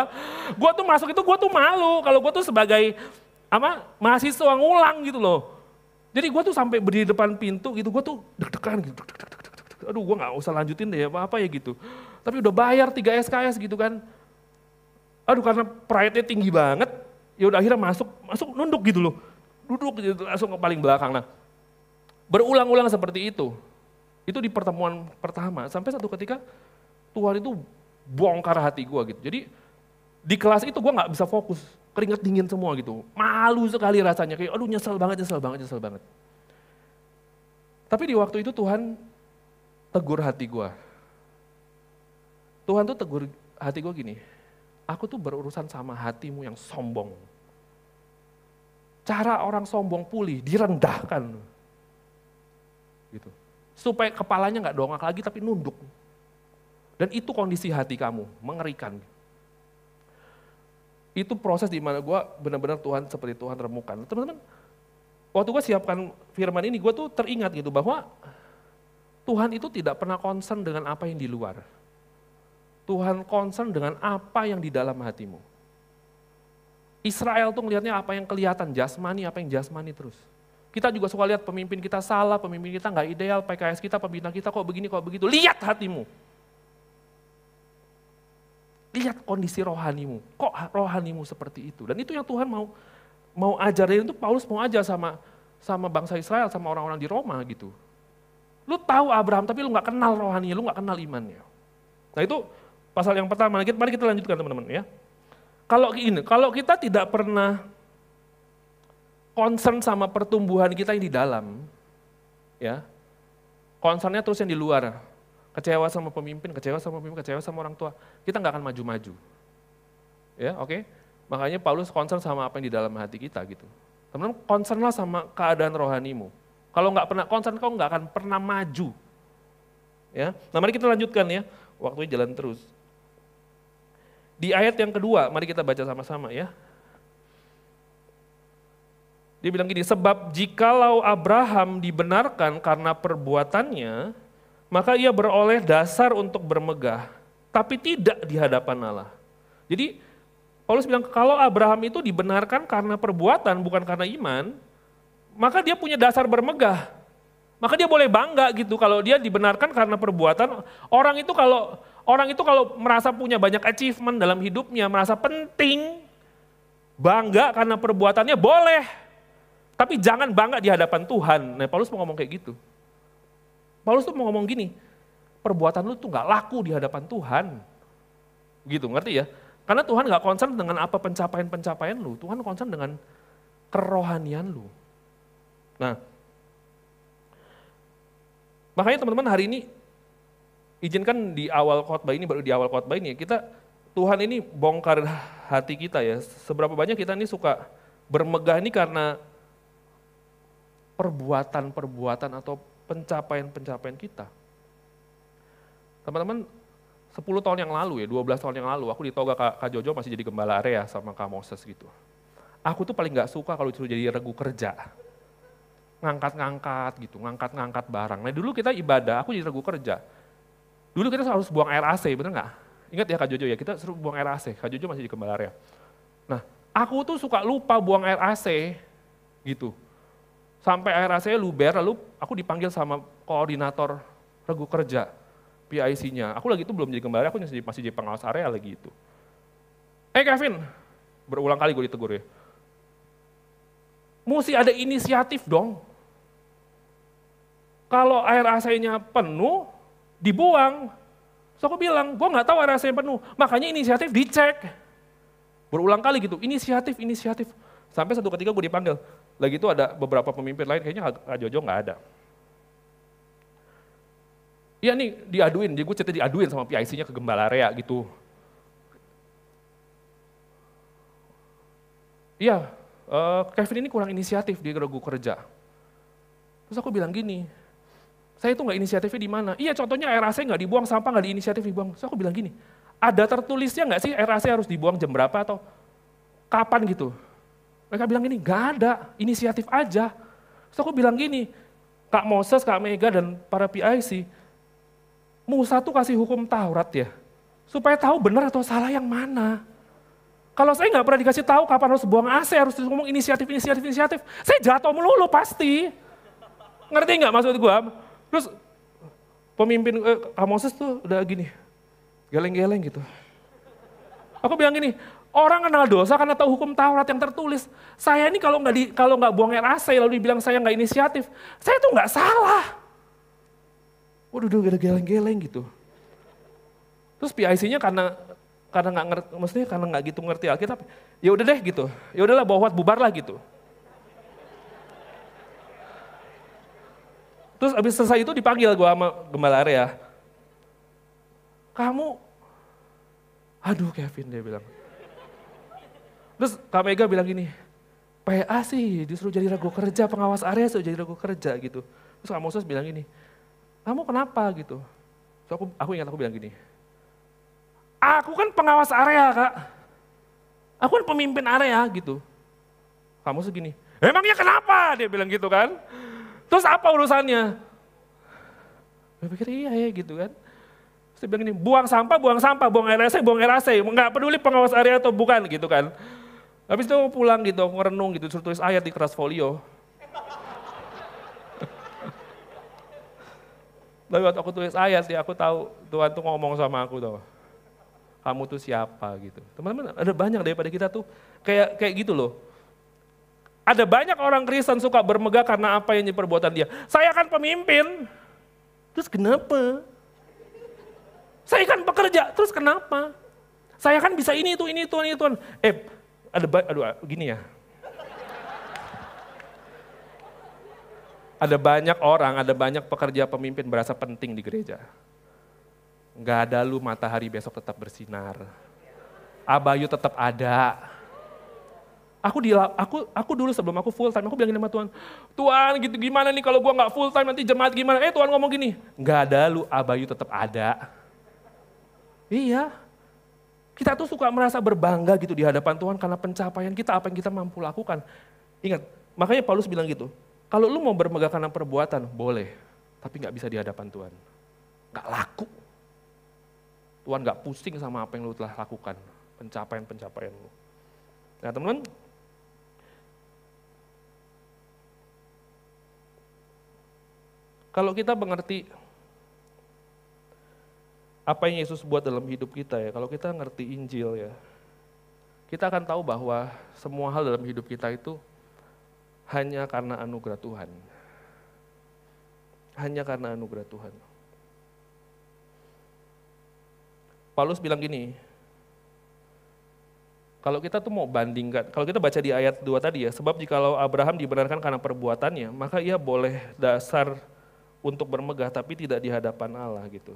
Gue tuh masuk itu gue tuh malu kalau gue tuh sebagai apa mahasiswa ngulang gitu loh. Jadi gue tuh sampai berdiri depan pintu gitu, gue tuh deg-degan gitu. Aduh gue gak usah lanjutin deh apa-apa ya gitu. Tapi udah bayar 3 SKS gitu kan. Aduh karena pride-nya tinggi banget, ya udah akhirnya masuk, masuk nunduk gitu loh. Duduk gitu langsung ke paling belakang. Nah, Berulang-ulang seperti itu. Itu di pertemuan pertama. Sampai satu ketika Tuhan itu bongkar hati gue gitu. Jadi di kelas itu gue gak bisa fokus. Keringet dingin semua gitu. Malu sekali rasanya. Kayak aduh nyesel banget, nyesel banget, nyesel banget. Tapi di waktu itu Tuhan tegur hati gue. Tuhan tuh tegur hati gue gini. Aku tuh berurusan sama hatimu yang sombong. Cara orang sombong pulih, direndahkan gitu. Supaya kepalanya nggak dongak lagi tapi nunduk. Dan itu kondisi hati kamu, mengerikan. Itu proses di mana gue benar-benar Tuhan seperti Tuhan remukan. Teman-teman, waktu gue siapkan firman ini, gue tuh teringat gitu bahwa Tuhan itu tidak pernah concern dengan apa yang di luar. Tuhan concern dengan apa yang di dalam hatimu. Israel tuh ngelihatnya apa yang kelihatan jasmani, apa yang jasmani terus. Kita juga suka lihat pemimpin kita salah, pemimpin kita nggak ideal, PKS kita, pembina kita kok begini, kok begitu. Lihat hatimu. Lihat kondisi rohanimu. Kok rohanimu seperti itu? Dan itu yang Tuhan mau mau ajarin itu Paulus mau ajar sama sama bangsa Israel, sama orang-orang di Roma gitu. Lu tahu Abraham tapi lu nggak kenal rohaninya, lu nggak kenal imannya. Nah itu pasal yang pertama. Mari kita lanjutkan teman-teman ya. Kalau ini, kalau kita tidak pernah concern sama pertumbuhan kita yang di dalam, ya, concernnya terus yang di luar, kecewa sama pemimpin, kecewa sama pemimpin, kecewa sama orang tua, kita nggak akan maju-maju. Ya, oke. Okay? Makanya Paulus concern sama apa yang di dalam hati kita gitu. Teman-teman, concernlah sama keadaan rohanimu. Kalau nggak pernah concern, kau nggak akan pernah maju. Ya, nah mari kita lanjutkan ya. Waktunya jalan terus. Di ayat yang kedua, mari kita baca sama-sama ya. Dia bilang gini, sebab jikalau Abraham dibenarkan karena perbuatannya, maka ia beroleh dasar untuk bermegah, tapi tidak di hadapan Allah. Jadi Paulus bilang kalau Abraham itu dibenarkan karena perbuatan bukan karena iman, maka dia punya dasar bermegah. Maka dia boleh bangga gitu kalau dia dibenarkan karena perbuatan. Orang itu kalau orang itu kalau merasa punya banyak achievement dalam hidupnya, merasa penting, bangga karena perbuatannya boleh. Tapi jangan bangga di hadapan Tuhan. Nah Paulus mau ngomong kayak gitu. Paulus tuh mau ngomong gini, perbuatan lu tuh gak laku di hadapan Tuhan. Gitu, ngerti ya? Karena Tuhan gak concern dengan apa pencapaian-pencapaian lu, Tuhan concern dengan kerohanian lu. Nah, makanya teman-teman hari ini, izinkan di awal khotbah ini, baru di awal khotbah ini, kita Tuhan ini bongkar hati kita ya. Seberapa banyak kita ini suka bermegah ini karena perbuatan-perbuatan atau pencapaian-pencapaian kita. Teman-teman, 10 tahun yang lalu ya, 12 tahun yang lalu, aku di Toga Kak, Jojo masih jadi gembala area sama Kak Moses gitu. Aku tuh paling gak suka kalau disuruh jadi regu kerja. Ngangkat-ngangkat gitu, ngangkat-ngangkat barang. Nah dulu kita ibadah, aku jadi regu kerja. Dulu kita harus buang air AC, bener gak? Ingat ya Kak Jojo ya, kita suruh buang air AC, Kak Jojo masih di gembala area. Nah, aku tuh suka lupa buang air AC gitu. Sampai akhir saya luber, lalu aku dipanggil sama koordinator regu kerja, PIC-nya. Aku lagi itu belum jadi kembali, aku masih, masih jadi pengawas area lagi itu. Eh Kevin, Berulang kali gue ditegur ya. Mesti ada inisiatif dong. Kalau air AC-nya penuh, dibuang. So aku bilang, gue nggak tahu air AC penuh. Makanya inisiatif dicek. Berulang kali gitu, inisiatif, inisiatif. Sampai satu ketika gue dipanggil. Lagi itu ada beberapa pemimpin lain, kayaknya Kak Jojo nggak ada. Iya nih diaduin, jadi gue cerita diaduin sama PIC-nya ke Gembala Area gitu. Iya, uh, Kevin ini kurang inisiatif di Regu Kerja. Terus aku bilang gini, saya itu nggak inisiatifnya di mana? Iya contohnya air AC nggak dibuang, sampah nggak diinisiatif dibuang. Terus aku bilang gini, ada tertulisnya nggak sih air AC harus dibuang jam berapa atau kapan gitu? Mereka bilang gini, nggak ada, inisiatif aja. Terus aku bilang gini, Kak Moses, Kak Mega, dan para PIC, Musa tuh kasih hukum Taurat ya, supaya tahu benar atau salah yang mana. Kalau saya nggak pernah dikasih tahu kapan harus buang AC, harus ngomong inisiatif, inisiatif, inisiatif, saya jatuh melulu pasti. Ngerti nggak maksud gue? Terus pemimpin eh, tuh udah gini, geleng-geleng gitu. Aku bilang gini, orang kenal dosa karena tahu hukum Taurat yang tertulis. Saya ini kalau nggak di kalau nggak buang air AC lalu dibilang saya nggak inisiatif, saya tuh nggak salah. Waduh, udah geleng-geleng gitu. Terus PIC-nya karena karena nggak ngerti, maksudnya karena nggak gitu ngerti Alkitab, ya udah deh gitu, ya udahlah bawa bubar lah gitu. Terus abis selesai itu dipanggil gue sama gembala area. Kamu, aduh Kevin dia bilang. Terus Kak Mega bilang gini, PA sih disuruh jadi ragu kerja, pengawas area suruh jadi ragu kerja gitu. Terus Kak Moses bilang gini, kamu kenapa gitu? So aku, aku ingat aku bilang gini, aku kan pengawas area kak, aku kan pemimpin area gitu. Kamu segini, emangnya kenapa? Dia bilang gitu kan. Terus apa urusannya? Gue pikir iya ya gitu kan. Terus dia bilang gini, buang sampah, buang sampah, buang AC, buang air AC, nggak peduli pengawas area atau bukan gitu kan. Habis itu aku pulang gitu, aku renung gitu, suruh tulis ayat di keras folio. (laughs) Tapi waktu aku tulis ayat sih, aku tahu Tuhan tuh ngomong sama aku tuh. Kamu tuh siapa gitu. Teman-teman, ada banyak daripada kita tuh kayak kayak gitu loh. Ada banyak orang Kristen suka bermegah karena apa yang perbuatan dia. Saya kan pemimpin. Terus kenapa? Saya kan pekerja, terus kenapa? Saya kan bisa ini itu ini itu ini itu. Eh, ada aduh gini ya. Ada banyak orang, ada banyak pekerja pemimpin berasa penting di gereja. Enggak ada lu matahari besok tetap bersinar. Abayu tetap ada. Aku di aku aku dulu sebelum aku full time aku bilang sama Tuhan, Tuhan gitu gimana nih kalau gua nggak full time nanti jemaat gimana? Eh Tuhan ngomong gini, nggak ada lu Abayu tetap ada. Iya. Kita tuh suka merasa berbangga gitu di hadapan Tuhan karena pencapaian kita apa yang kita mampu lakukan. Ingat, makanya Paulus bilang gitu, kalau lu mau bermegah karena perbuatan, boleh. Tapi nggak bisa di hadapan Tuhan. Nggak laku. Tuhan nggak pusing sama apa yang lu telah lakukan. Pencapaian-pencapaian lu. Nah teman-teman, kalau kita mengerti apa yang Yesus buat dalam hidup kita ya, kalau kita ngerti Injil ya, kita akan tahu bahwa semua hal dalam hidup kita itu hanya karena anugerah Tuhan. Hanya karena anugerah Tuhan. Paulus bilang gini, kalau kita tuh mau bandingkan, kalau kita baca di ayat 2 tadi ya, sebab jikalau Abraham dibenarkan karena perbuatannya, maka ia boleh dasar untuk bermegah tapi tidak di hadapan Allah gitu.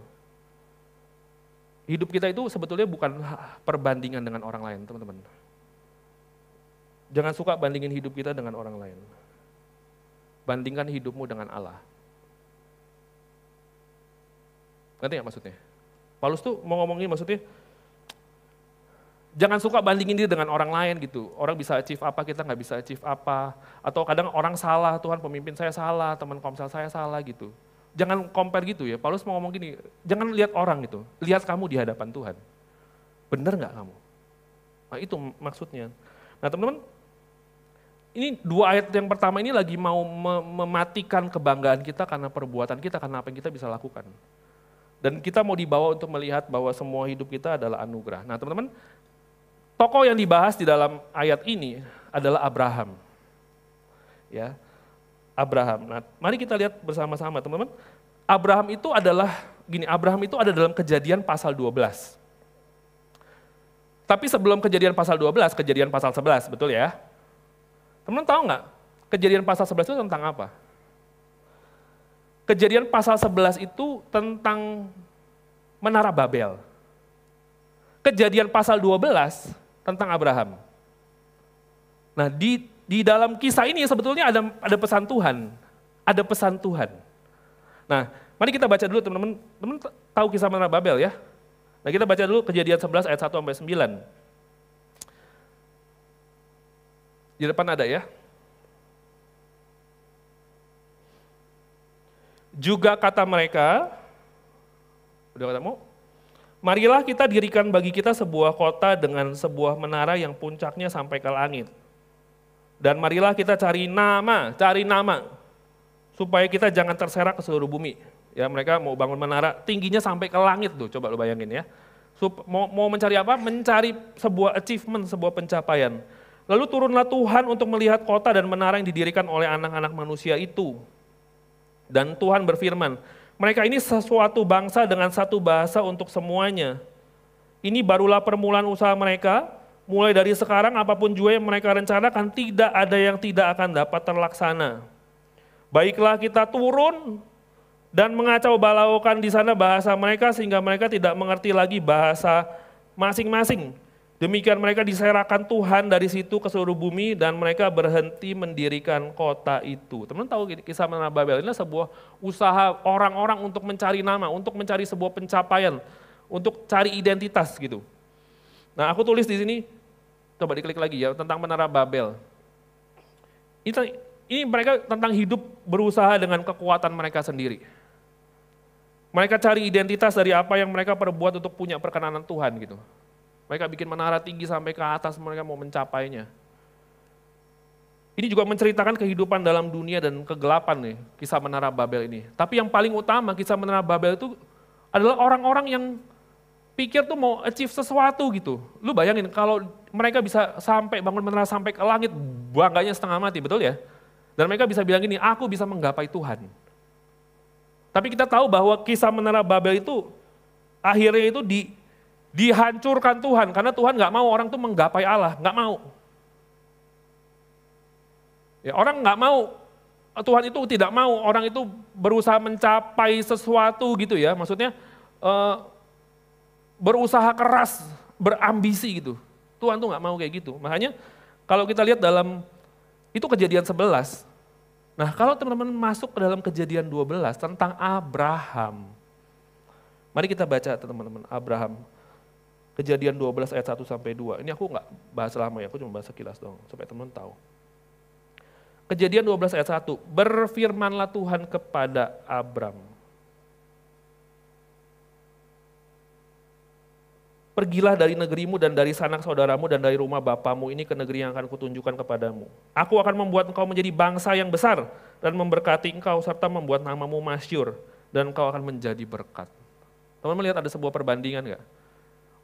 Hidup kita itu sebetulnya bukan perbandingan dengan orang lain, teman-teman. Jangan suka bandingin hidup kita dengan orang lain. Bandingkan hidupmu dengan Allah. Ngerti nggak maksudnya? Paulus tuh mau ngomongin maksudnya, jangan suka bandingin diri dengan orang lain gitu. Orang bisa achieve apa, kita nggak bisa achieve apa. Atau kadang orang salah, Tuhan pemimpin saya salah, teman komsel saya salah gitu. Jangan compare gitu ya. Paulus mau ngomong gini, jangan lihat orang gitu. Lihat kamu di hadapan Tuhan. Bener nggak kamu? Nah itu maksudnya. Nah teman-teman, ini dua ayat yang pertama ini lagi mau mematikan kebanggaan kita karena perbuatan kita, karena apa yang kita bisa lakukan. Dan kita mau dibawa untuk melihat bahwa semua hidup kita adalah anugerah. Nah teman-teman, tokoh yang dibahas di dalam ayat ini adalah Abraham. Ya. Abraham. Nah, mari kita lihat bersama-sama, teman-teman. Abraham itu adalah gini, Abraham itu ada dalam Kejadian pasal 12. Tapi sebelum Kejadian pasal 12, Kejadian pasal 11, betul ya? Teman-teman tahu nggak? Kejadian pasal 11 itu tentang apa? Kejadian pasal 11 itu tentang Menara Babel. Kejadian pasal 12 tentang Abraham. Nah, di di dalam kisah ini sebetulnya ada ada pesan Tuhan. Ada pesan Tuhan. Nah, mari kita baca dulu teman-teman. Teman tahu kisah Menara Babel ya? Nah, kita baca dulu Kejadian 11 ayat 1 sampai 9. Di depan ada ya. Juga kata mereka, udah ketemu? Marilah kita dirikan bagi kita sebuah kota dengan sebuah menara yang puncaknya sampai ke langit. Dan marilah kita cari nama, cari nama, supaya kita jangan terserak ke seluruh bumi. Ya mereka mau bangun menara tingginya sampai ke langit tuh, coba lo bayangin ya. Sup, mau, mau mencari apa? Mencari sebuah achievement, sebuah pencapaian. Lalu turunlah Tuhan untuk melihat kota dan menara yang didirikan oleh anak-anak manusia itu. Dan Tuhan berfirman, mereka ini sesuatu bangsa dengan satu bahasa untuk semuanya. Ini barulah permulaan usaha mereka, mulai dari sekarang apa pun juga yang mereka rencanakan tidak ada yang tidak akan dapat terlaksana. Baiklah kita turun dan mengacau balaukan di sana bahasa mereka sehingga mereka tidak mengerti lagi bahasa masing-masing. Demikian mereka diserahkan Tuhan dari situ ke seluruh bumi dan mereka berhenti mendirikan kota itu. Teman-teman tahu kisah Menara Babel ini sebuah usaha orang-orang untuk mencari nama, untuk mencari sebuah pencapaian, untuk cari identitas gitu. Nah aku tulis di sini, coba diklik lagi ya, tentang Menara Babel. Ini, ini mereka tentang hidup berusaha dengan kekuatan mereka sendiri. Mereka cari identitas dari apa yang mereka perbuat untuk punya perkenanan Tuhan gitu. Mereka bikin menara tinggi sampai ke atas, mereka mau mencapainya. Ini juga menceritakan kehidupan dalam dunia dan kegelapan nih, kisah menara Babel ini. Tapi yang paling utama kisah menara Babel itu adalah orang-orang yang pikir tuh mau achieve sesuatu gitu. Lu bayangin kalau mereka bisa sampai bangun menara sampai ke langit, bangganya setengah mati, betul ya? Dan mereka bisa bilang gini, aku bisa menggapai Tuhan. Tapi kita tahu bahwa kisah menara Babel itu akhirnya itu di, dihancurkan Tuhan karena Tuhan nggak mau orang tuh menggapai Allah, nggak mau. Ya, orang nggak mau, Tuhan itu tidak mau orang itu berusaha mencapai sesuatu gitu ya, maksudnya uh, berusaha keras, berambisi gitu. Tuhan tuh nggak mau kayak gitu. Makanya kalau kita lihat dalam itu kejadian 11. Nah kalau teman-teman masuk ke dalam kejadian 12 tentang Abraham. Mari kita baca teman-teman Abraham. Kejadian 12 ayat 1 sampai 2. Ini aku nggak bahas lama ya, aku cuma bahas sekilas dong, supaya teman-teman tahu. Kejadian 12 ayat 1, berfirmanlah Tuhan kepada Abram. Pergilah dari negerimu dan dari sanak saudaramu dan dari rumah bapamu ini ke negeri yang akan kutunjukkan kepadamu. Aku akan membuat engkau menjadi bangsa yang besar dan memberkati engkau serta membuat namamu masyur dan engkau akan menjadi berkat. Teman-teman lihat ada sebuah perbandingan gak?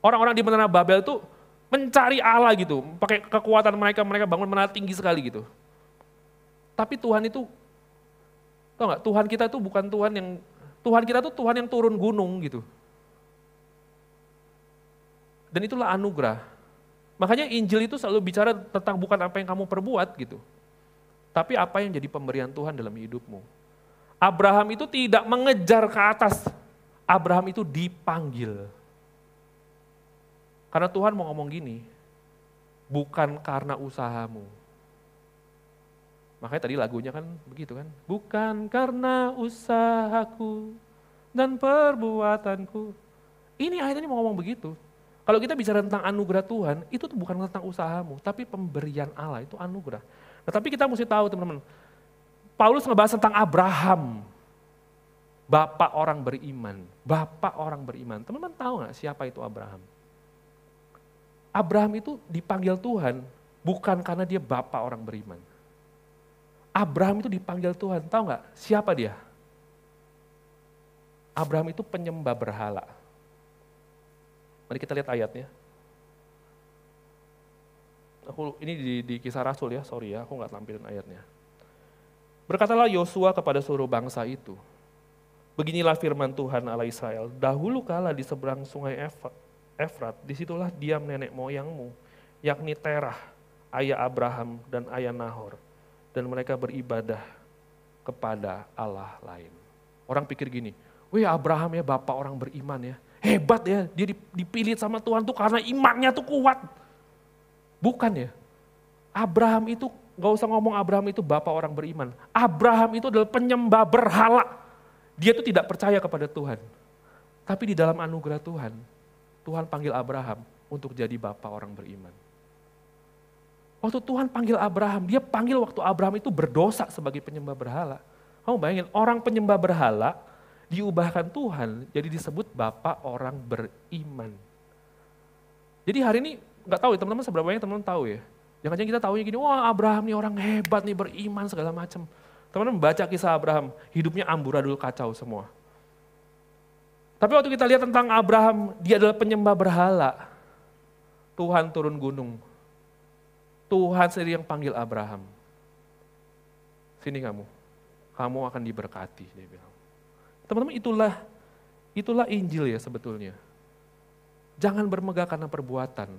Orang-orang di menara Babel itu mencari Allah gitu, pakai kekuatan mereka, mereka bangun menara tinggi sekali gitu. Tapi Tuhan itu, tau gak, Tuhan kita itu bukan Tuhan yang, Tuhan kita itu Tuhan yang turun gunung gitu. Dan itulah anugerah. Makanya Injil itu selalu bicara tentang bukan apa yang kamu perbuat gitu. Tapi apa yang jadi pemberian Tuhan dalam hidupmu. Abraham itu tidak mengejar ke atas. Abraham itu dipanggil. Karena Tuhan mau ngomong gini, bukan karena usahamu. Makanya tadi lagunya kan begitu kan, bukan karena usahaku dan perbuatanku. Ini ayat ini mau ngomong begitu. Kalau kita bicara tentang anugerah Tuhan, itu tuh bukan tentang usahamu, tapi pemberian Allah, itu anugerah. Nah, tapi kita mesti tahu teman-teman, Paulus ngebahas tentang Abraham, bapak orang beriman, bapak orang beriman. Teman-teman tahu nggak siapa itu Abraham? Abraham itu dipanggil Tuhan bukan karena dia bapak orang beriman. Abraham itu dipanggil Tuhan, tahu nggak siapa dia? Abraham itu penyembah berhala. Mari kita lihat ayatnya. aku ini di, di kisah Rasul ya, sorry ya, aku nggak tampilin ayatnya. Berkatalah Yosua kepada seluruh bangsa itu, beginilah firman Tuhan Allah Israel, dahulu kala di seberang sungai Efrat, di situlah diam nenek moyangmu, yakni Terah, ayah Abraham dan ayah Nahor, dan mereka beribadah kepada Allah lain. Orang pikir gini, wih Abraham ya bapak orang beriman ya, hebat ya, dia dipilih sama Tuhan tuh karena imannya tuh kuat. Bukan ya, Abraham itu Gak usah ngomong Abraham itu bapak orang beriman. Abraham itu adalah penyembah berhala. Dia itu tidak percaya kepada Tuhan. Tapi di dalam anugerah Tuhan, Tuhan panggil Abraham untuk jadi bapak orang beriman. Waktu Tuhan panggil Abraham, dia panggil waktu Abraham itu berdosa sebagai penyembah berhala. Kamu bayangin, orang penyembah berhala diubahkan Tuhan jadi disebut bapak orang beriman. Jadi hari ini nggak tahu ya teman-teman seberapa banyak teman-teman tahu ya Jangan-jangan kita tahunya gini, wah Abraham nih orang hebat nih beriman segala macam. Teman-teman baca kisah Abraham, hidupnya amburadul kacau semua. Tapi waktu kita lihat tentang Abraham, dia adalah penyembah berhala. Tuhan turun gunung. Tuhan sendiri yang panggil Abraham. Sini kamu, kamu akan diberkati, dia bilang. Teman-teman itulah itulah Injil ya sebetulnya. Jangan bermegah karena perbuatan,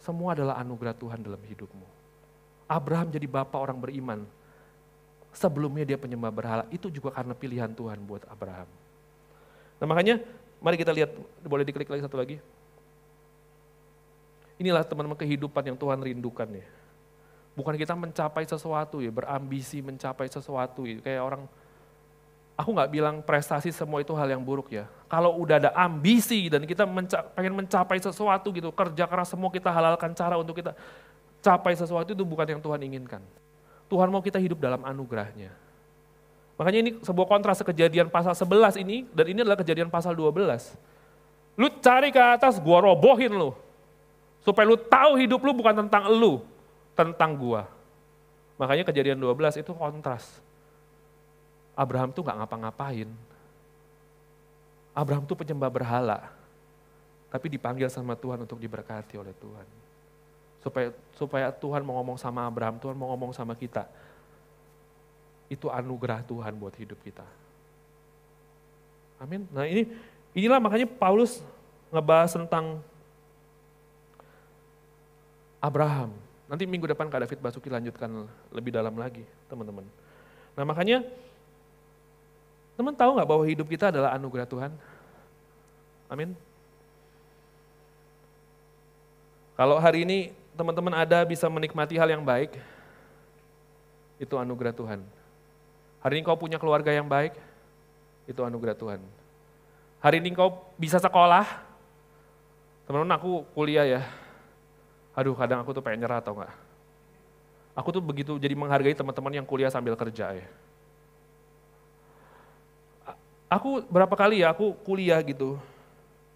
semua adalah anugerah Tuhan dalam hidupmu. Abraham jadi bapak orang beriman. Sebelumnya dia penyembah berhala, itu juga karena pilihan Tuhan buat Abraham. Nah makanya, mari kita lihat, boleh diklik lagi satu lagi. Inilah teman-teman kehidupan yang Tuhan rindukan ya. Bukan kita mencapai sesuatu ya, berambisi mencapai sesuatu ya. Kayak orang Aku nggak bilang prestasi semua itu hal yang buruk ya. Kalau udah ada ambisi dan kita menca pengen mencapai sesuatu gitu, kerja keras semua kita halalkan cara untuk kita capai sesuatu itu bukan yang Tuhan inginkan. Tuhan mau kita hidup dalam anugerahnya. Makanya ini sebuah kontras kejadian pasal 11 ini, dan ini adalah kejadian pasal 12. Lu cari ke atas, gua robohin lu. Supaya lu tahu hidup lu bukan tentang lu, tentang gua. Makanya kejadian 12 itu kontras. Abraham tuh nggak ngapa-ngapain. Abraham tuh penyembah berhala, tapi dipanggil sama Tuhan untuk diberkati oleh Tuhan. Supaya supaya Tuhan mau ngomong sama Abraham, Tuhan mau ngomong sama kita. Itu anugerah Tuhan buat hidup kita. Amin. Nah ini inilah makanya Paulus ngebahas tentang Abraham. Nanti minggu depan Kak David Basuki lanjutkan lebih dalam lagi, teman-teman. Nah makanya Teman tahu nggak bahwa hidup kita adalah anugerah Tuhan? Amin. Kalau hari ini teman-teman ada bisa menikmati hal yang baik, itu anugerah Tuhan. Hari ini kau punya keluarga yang baik, itu anugerah Tuhan. Hari ini kau bisa sekolah, teman-teman aku kuliah ya, aduh kadang aku tuh pengen nyerah atau enggak. Aku tuh begitu jadi menghargai teman-teman yang kuliah sambil kerja ya aku berapa kali ya aku kuliah gitu.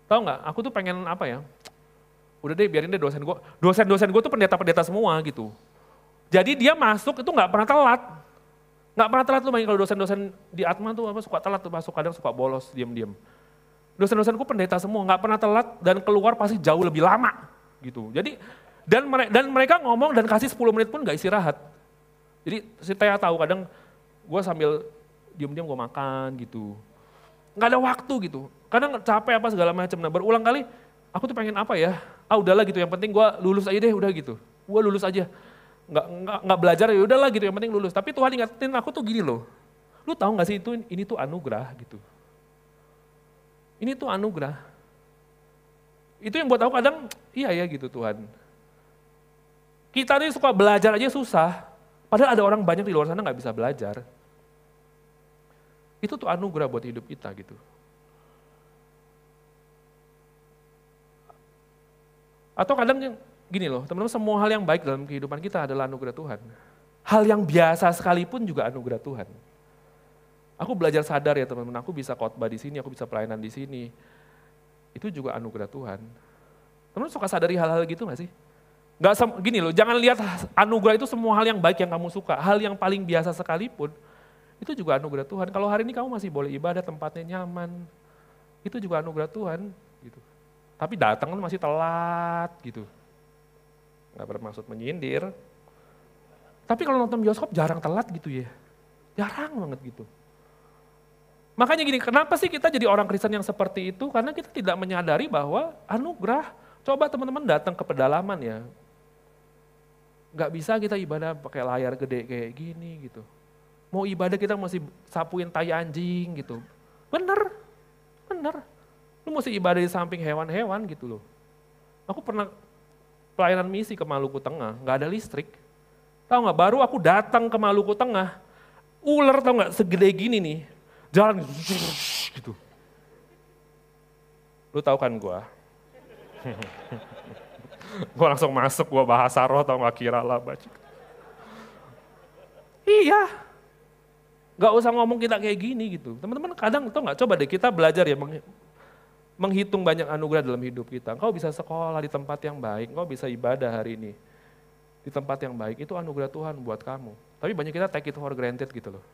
Tahu nggak? Aku tuh pengen apa ya? Udah deh biarin deh dosen gue. Dosen-dosen gue tuh pendeta-pendeta semua gitu. Jadi dia masuk itu nggak pernah telat. Nggak pernah telat lu main kalau dosen-dosen di Atma tuh apa suka telat tuh masuk kadang suka bolos diam-diam. Dosen-dosenku pendeta semua nggak pernah telat dan keluar pasti jauh lebih lama gitu. Jadi dan dan mereka ngomong dan kasih 10 menit pun nggak istirahat. Jadi si Taya tahu kadang gue sambil diam-diam gue makan gitu nggak ada waktu gitu. Kadang capek apa segala macam. Nah berulang kali, aku tuh pengen apa ya? Ah udahlah gitu, yang penting gue lulus aja deh, udah gitu. Gue lulus aja. Nggak, nggak, nggak belajar ya udahlah gitu, yang penting lulus. Tapi Tuhan ingatin aku tuh gini loh. Lu tahu nggak sih itu ini tuh anugerah gitu. Ini tuh anugerah. Itu yang buat aku kadang, iya ya gitu Tuhan. Kita nih suka belajar aja susah. Padahal ada orang banyak di luar sana nggak bisa belajar. Itu tuh anugerah buat hidup kita gitu. Atau kadang gini loh, teman-teman semua hal yang baik dalam kehidupan kita adalah anugerah Tuhan. Hal yang biasa sekalipun juga anugerah Tuhan. Aku belajar sadar ya teman-teman, aku bisa khotbah di sini, aku bisa pelayanan di sini. Itu juga anugerah Tuhan. Teman-teman suka sadari hal-hal gitu gak sih? Gak gini loh, jangan lihat anugerah itu semua hal yang baik yang kamu suka. Hal yang paling biasa sekalipun, itu juga anugerah Tuhan. Kalau hari ini kamu masih boleh ibadah, tempatnya nyaman, itu juga anugerah Tuhan. gitu. Tapi datang kan masih telat gitu. Nggak bermaksud menyindir. Tapi kalau nonton bioskop jarang telat gitu ya. Jarang banget gitu. Makanya gini, kenapa sih kita jadi orang Kristen yang seperti itu? Karena kita tidak menyadari bahwa anugerah, coba teman-teman datang ke pedalaman ya. Gak bisa kita ibadah pakai layar gede kayak gini gitu. Mau ibadah kita masih sapuin tai anjing gitu. Bener, bener. Lu mesti ibadah di samping hewan-hewan gitu loh. Aku pernah pelayanan misi ke Maluku Tengah, gak ada listrik. Tahu nggak? Baru aku datang ke Maluku Tengah, ular tau nggak segede gini nih, jalan (laughs) gitu. Lu tahu kan gua? (laughs) gua langsung masuk, gua bahasa roh tau gak kira lah baca. Iya, gak usah ngomong kita kayak gini gitu. Teman-teman kadang tau gak, coba deh kita belajar ya menghitung banyak anugerah dalam hidup kita. Engkau bisa sekolah di tempat yang baik, engkau bisa ibadah hari ini di tempat yang baik, itu anugerah Tuhan buat kamu. Tapi banyak kita take it for granted gitu loh.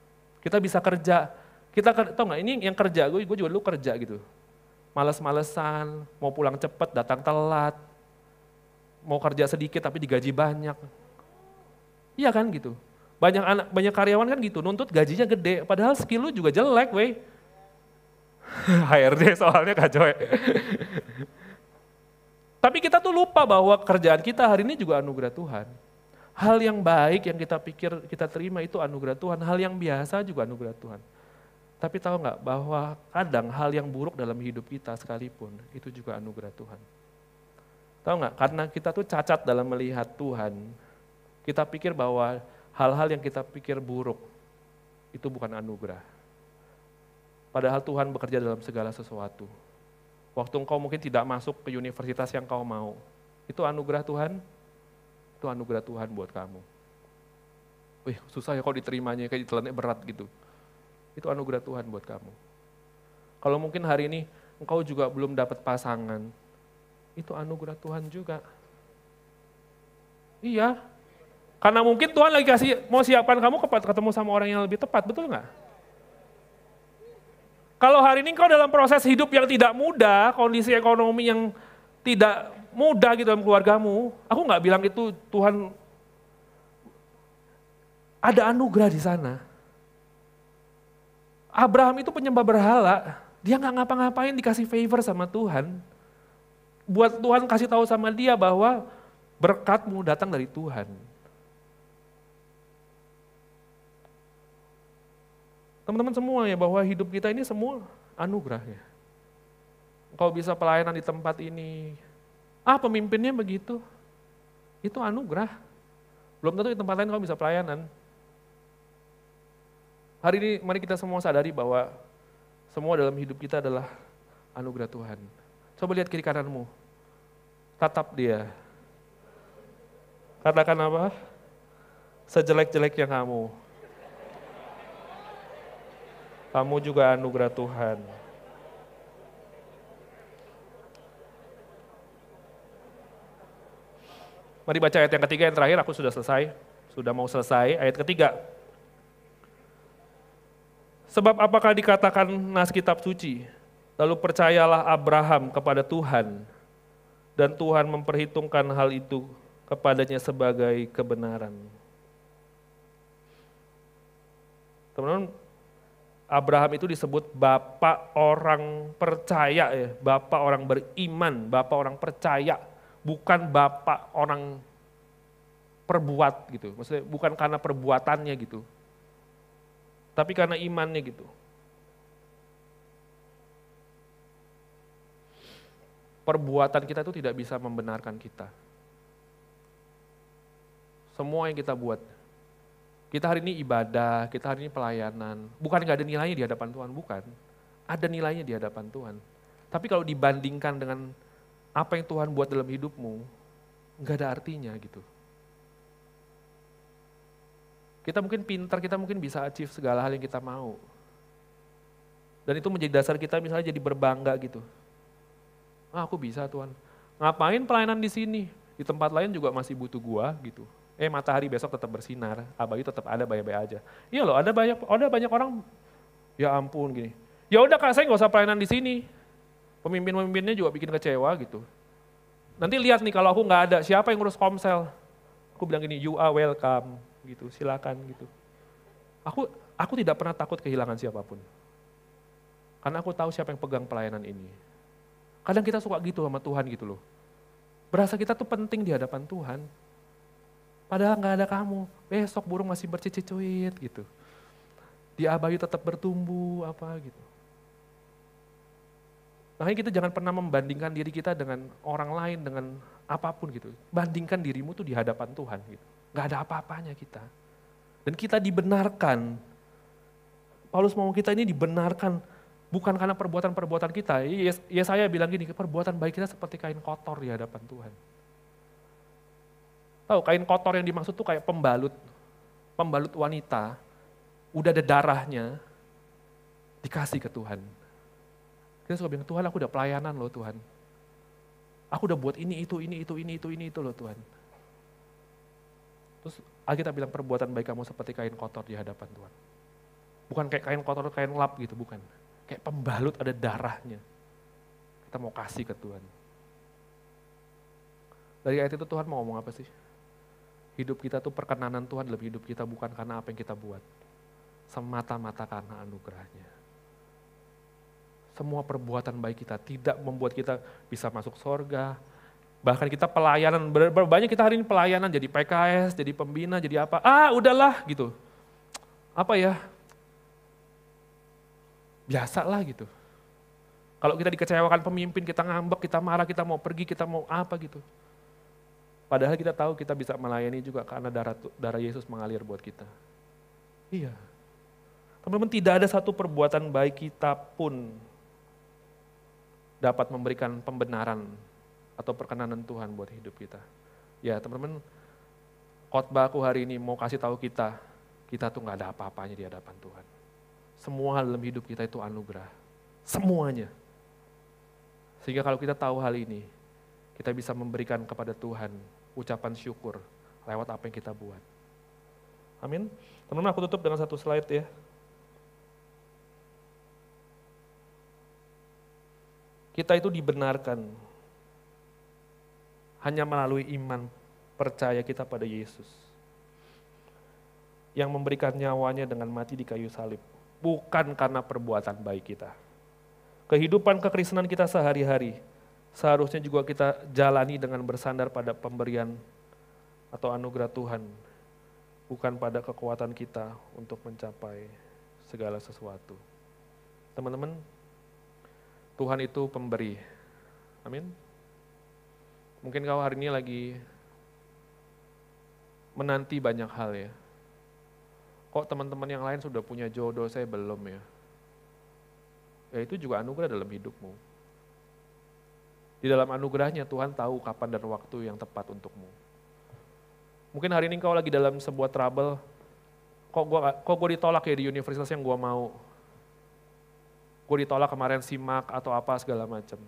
Kita bisa kerja, kita tau nggak ini yang kerja gue, gue juga dulu kerja gitu. Males-malesan, mau pulang cepet, datang telat, mau kerja sedikit tapi digaji banyak. Iya kan gitu. Banyak anak, banyak karyawan kan gitu, nuntut gajinya gede, padahal skill lu juga jelek, weh. (laughs) HRD soalnya kacau ya. Tapi kita tuh lupa bahwa kerjaan kita hari ini juga anugerah Tuhan. Hal yang baik yang kita pikir kita terima itu anugerah Tuhan, hal yang biasa juga anugerah Tuhan. Tapi tahu nggak bahwa kadang hal yang buruk dalam hidup kita sekalipun itu juga anugerah Tuhan. Tahu nggak? Karena kita tuh cacat dalam melihat Tuhan. Kita pikir bahwa hal-hal yang kita pikir buruk itu bukan anugerah. Padahal Tuhan bekerja dalam segala sesuatu. Waktu engkau mungkin tidak masuk ke universitas yang kau mau, itu anugerah Tuhan, itu anugerah Tuhan buat kamu. Wih, susah ya kok diterimanya, kayak ditelannya berat gitu. Itu anugerah Tuhan buat kamu. Kalau mungkin hari ini engkau juga belum dapat pasangan, itu anugerah Tuhan juga. Iya, karena mungkin Tuhan lagi kasih mau siapkan kamu ketemu sama orang yang lebih tepat, betul nggak? Kalau hari ini kau dalam proses hidup yang tidak mudah, kondisi ekonomi yang tidak mudah gitu dalam keluargamu, aku nggak bilang itu Tuhan ada anugerah di sana. Abraham itu penyembah berhala, dia nggak ngapa-ngapain dikasih favor sama Tuhan. Buat Tuhan kasih tahu sama dia bahwa berkatmu datang dari Tuhan. Teman-teman semua ya bahwa hidup kita ini semua anugerah ya. Kau bisa pelayanan di tempat ini. Ah pemimpinnya begitu. Itu anugerah. Belum tentu di tempat lain kau bisa pelayanan. Hari ini mari kita semua sadari bahwa semua dalam hidup kita adalah anugerah Tuhan. Coba lihat kiri kananmu. Tatap dia. Katakan apa? Sejelek-jeleknya kamu. Kamu juga anugerah Tuhan. Mari baca ayat yang ketiga yang terakhir, aku sudah selesai. Sudah mau selesai, ayat ketiga. Sebab apakah dikatakan nas kitab suci? Lalu percayalah Abraham kepada Tuhan, dan Tuhan memperhitungkan hal itu kepadanya sebagai kebenaran. Teman-teman, Abraham itu disebut bapak orang percaya ya, bapak orang beriman, bapak orang percaya, bukan bapak orang perbuat gitu. Maksudnya bukan karena perbuatannya gitu tapi karena imannya gitu. Perbuatan kita itu tidak bisa membenarkan kita. Semua yang kita buat. Kita hari ini ibadah, kita hari ini pelayanan. Bukan nggak ada nilainya di hadapan Tuhan, bukan. Ada nilainya di hadapan Tuhan. Tapi kalau dibandingkan dengan apa yang Tuhan buat dalam hidupmu, nggak ada artinya gitu. Kita mungkin pintar, kita mungkin bisa achieve segala hal yang kita mau. Dan itu menjadi dasar kita misalnya jadi berbangga gitu. Ah, aku bisa Tuhan. Ngapain pelayanan di sini? Di tempat lain juga masih butuh gua gitu. Eh matahari besok tetap bersinar, abadi tetap ada baik-baik aja. Iya loh, ada banyak ada banyak orang ya ampun gini. Ya udah Kak, saya nggak usah pelayanan di sini. Pemimpin-pemimpinnya juga bikin kecewa gitu. Nanti lihat nih kalau aku nggak ada, siapa yang ngurus komsel? Aku bilang gini, you are welcome, gitu, silakan gitu. Aku aku tidak pernah takut kehilangan siapa pun. Karena aku tahu siapa yang pegang pelayanan ini. Kadang kita suka gitu sama Tuhan gitu loh. Berasa kita tuh penting di hadapan Tuhan. Padahal nggak ada kamu. Besok burung masih bercicit-cuit gitu. Di abayu tetap bertumbuh apa gitu. Makanya kita jangan pernah membandingkan diri kita dengan orang lain, dengan apa pun gitu. Bandingkan dirimu tuh di hadapan Tuhan gitu. Gak ada apa-apanya kita. Dan kita dibenarkan. Paulus mau kita ini dibenarkan bukan karena perbuatan-perbuatan kita. Ya saya bilang gini, perbuatan baik kita seperti kain kotor di hadapan Tuhan. Tahu kain kotor yang dimaksud tuh kayak pembalut, pembalut wanita, udah ada darahnya, dikasih ke Tuhan. Kita suka bilang, Tuhan aku udah pelayanan loh Tuhan. Aku udah buat ini, itu, ini, itu, ini, itu, ini, itu loh Tuhan. Terus Alkitab bilang perbuatan baik kamu seperti kain kotor di hadapan Tuhan. Bukan kayak kain kotor, kain lap gitu, bukan. Kayak pembalut ada darahnya. Kita mau kasih ke Tuhan. Dari ayat itu Tuhan mau ngomong apa sih? Hidup kita tuh perkenanan Tuhan dalam hidup kita bukan karena apa yang kita buat. Semata-mata karena anugerahnya. Semua perbuatan baik kita tidak membuat kita bisa masuk sorga. Bahkan kita pelayanan, banyak kita hari ini pelayanan jadi PKS, jadi pembina, jadi apa. Ah udahlah gitu. Apa ya, biasa lah gitu. Kalau kita dikecewakan pemimpin, kita ngambek, kita marah, kita mau pergi, kita mau apa gitu. Padahal kita tahu kita bisa melayani juga karena darah, darah Yesus mengalir buat kita. Iya. Teman-teman tidak ada satu perbuatan baik kita pun dapat memberikan pembenaran atau perkenanan Tuhan buat hidup kita. Ya teman-teman, khotbah aku hari ini mau kasih tahu kita, kita tuh nggak ada apa-apanya di hadapan Tuhan. Semua hal dalam hidup kita itu anugerah. Semuanya. Sehingga kalau kita tahu hal ini, kita bisa memberikan kepada Tuhan ucapan syukur lewat apa yang kita buat. Amin. Teman-teman aku tutup dengan satu slide ya. Kita itu dibenarkan hanya melalui iman percaya kita pada Yesus. Yang memberikan nyawanya dengan mati di kayu salib bukan karena perbuatan baik kita. Kehidupan kekristenan kita sehari-hari seharusnya juga kita jalani dengan bersandar pada pemberian atau anugerah Tuhan, bukan pada kekuatan kita untuk mencapai segala sesuatu. Teman-teman, Tuhan itu pemberi. Amin. Mungkin kau hari ini lagi menanti banyak hal ya kok teman-teman yang lain sudah punya jodoh, saya belum ya. Ya itu juga anugerah dalam hidupmu. Di dalam anugerahnya Tuhan tahu kapan dan waktu yang tepat untukmu. Mungkin hari ini kau lagi dalam sebuah trouble, kok gua kok gue ditolak ya di universitas yang gue mau. Gue ditolak kemarin simak atau apa segala macam.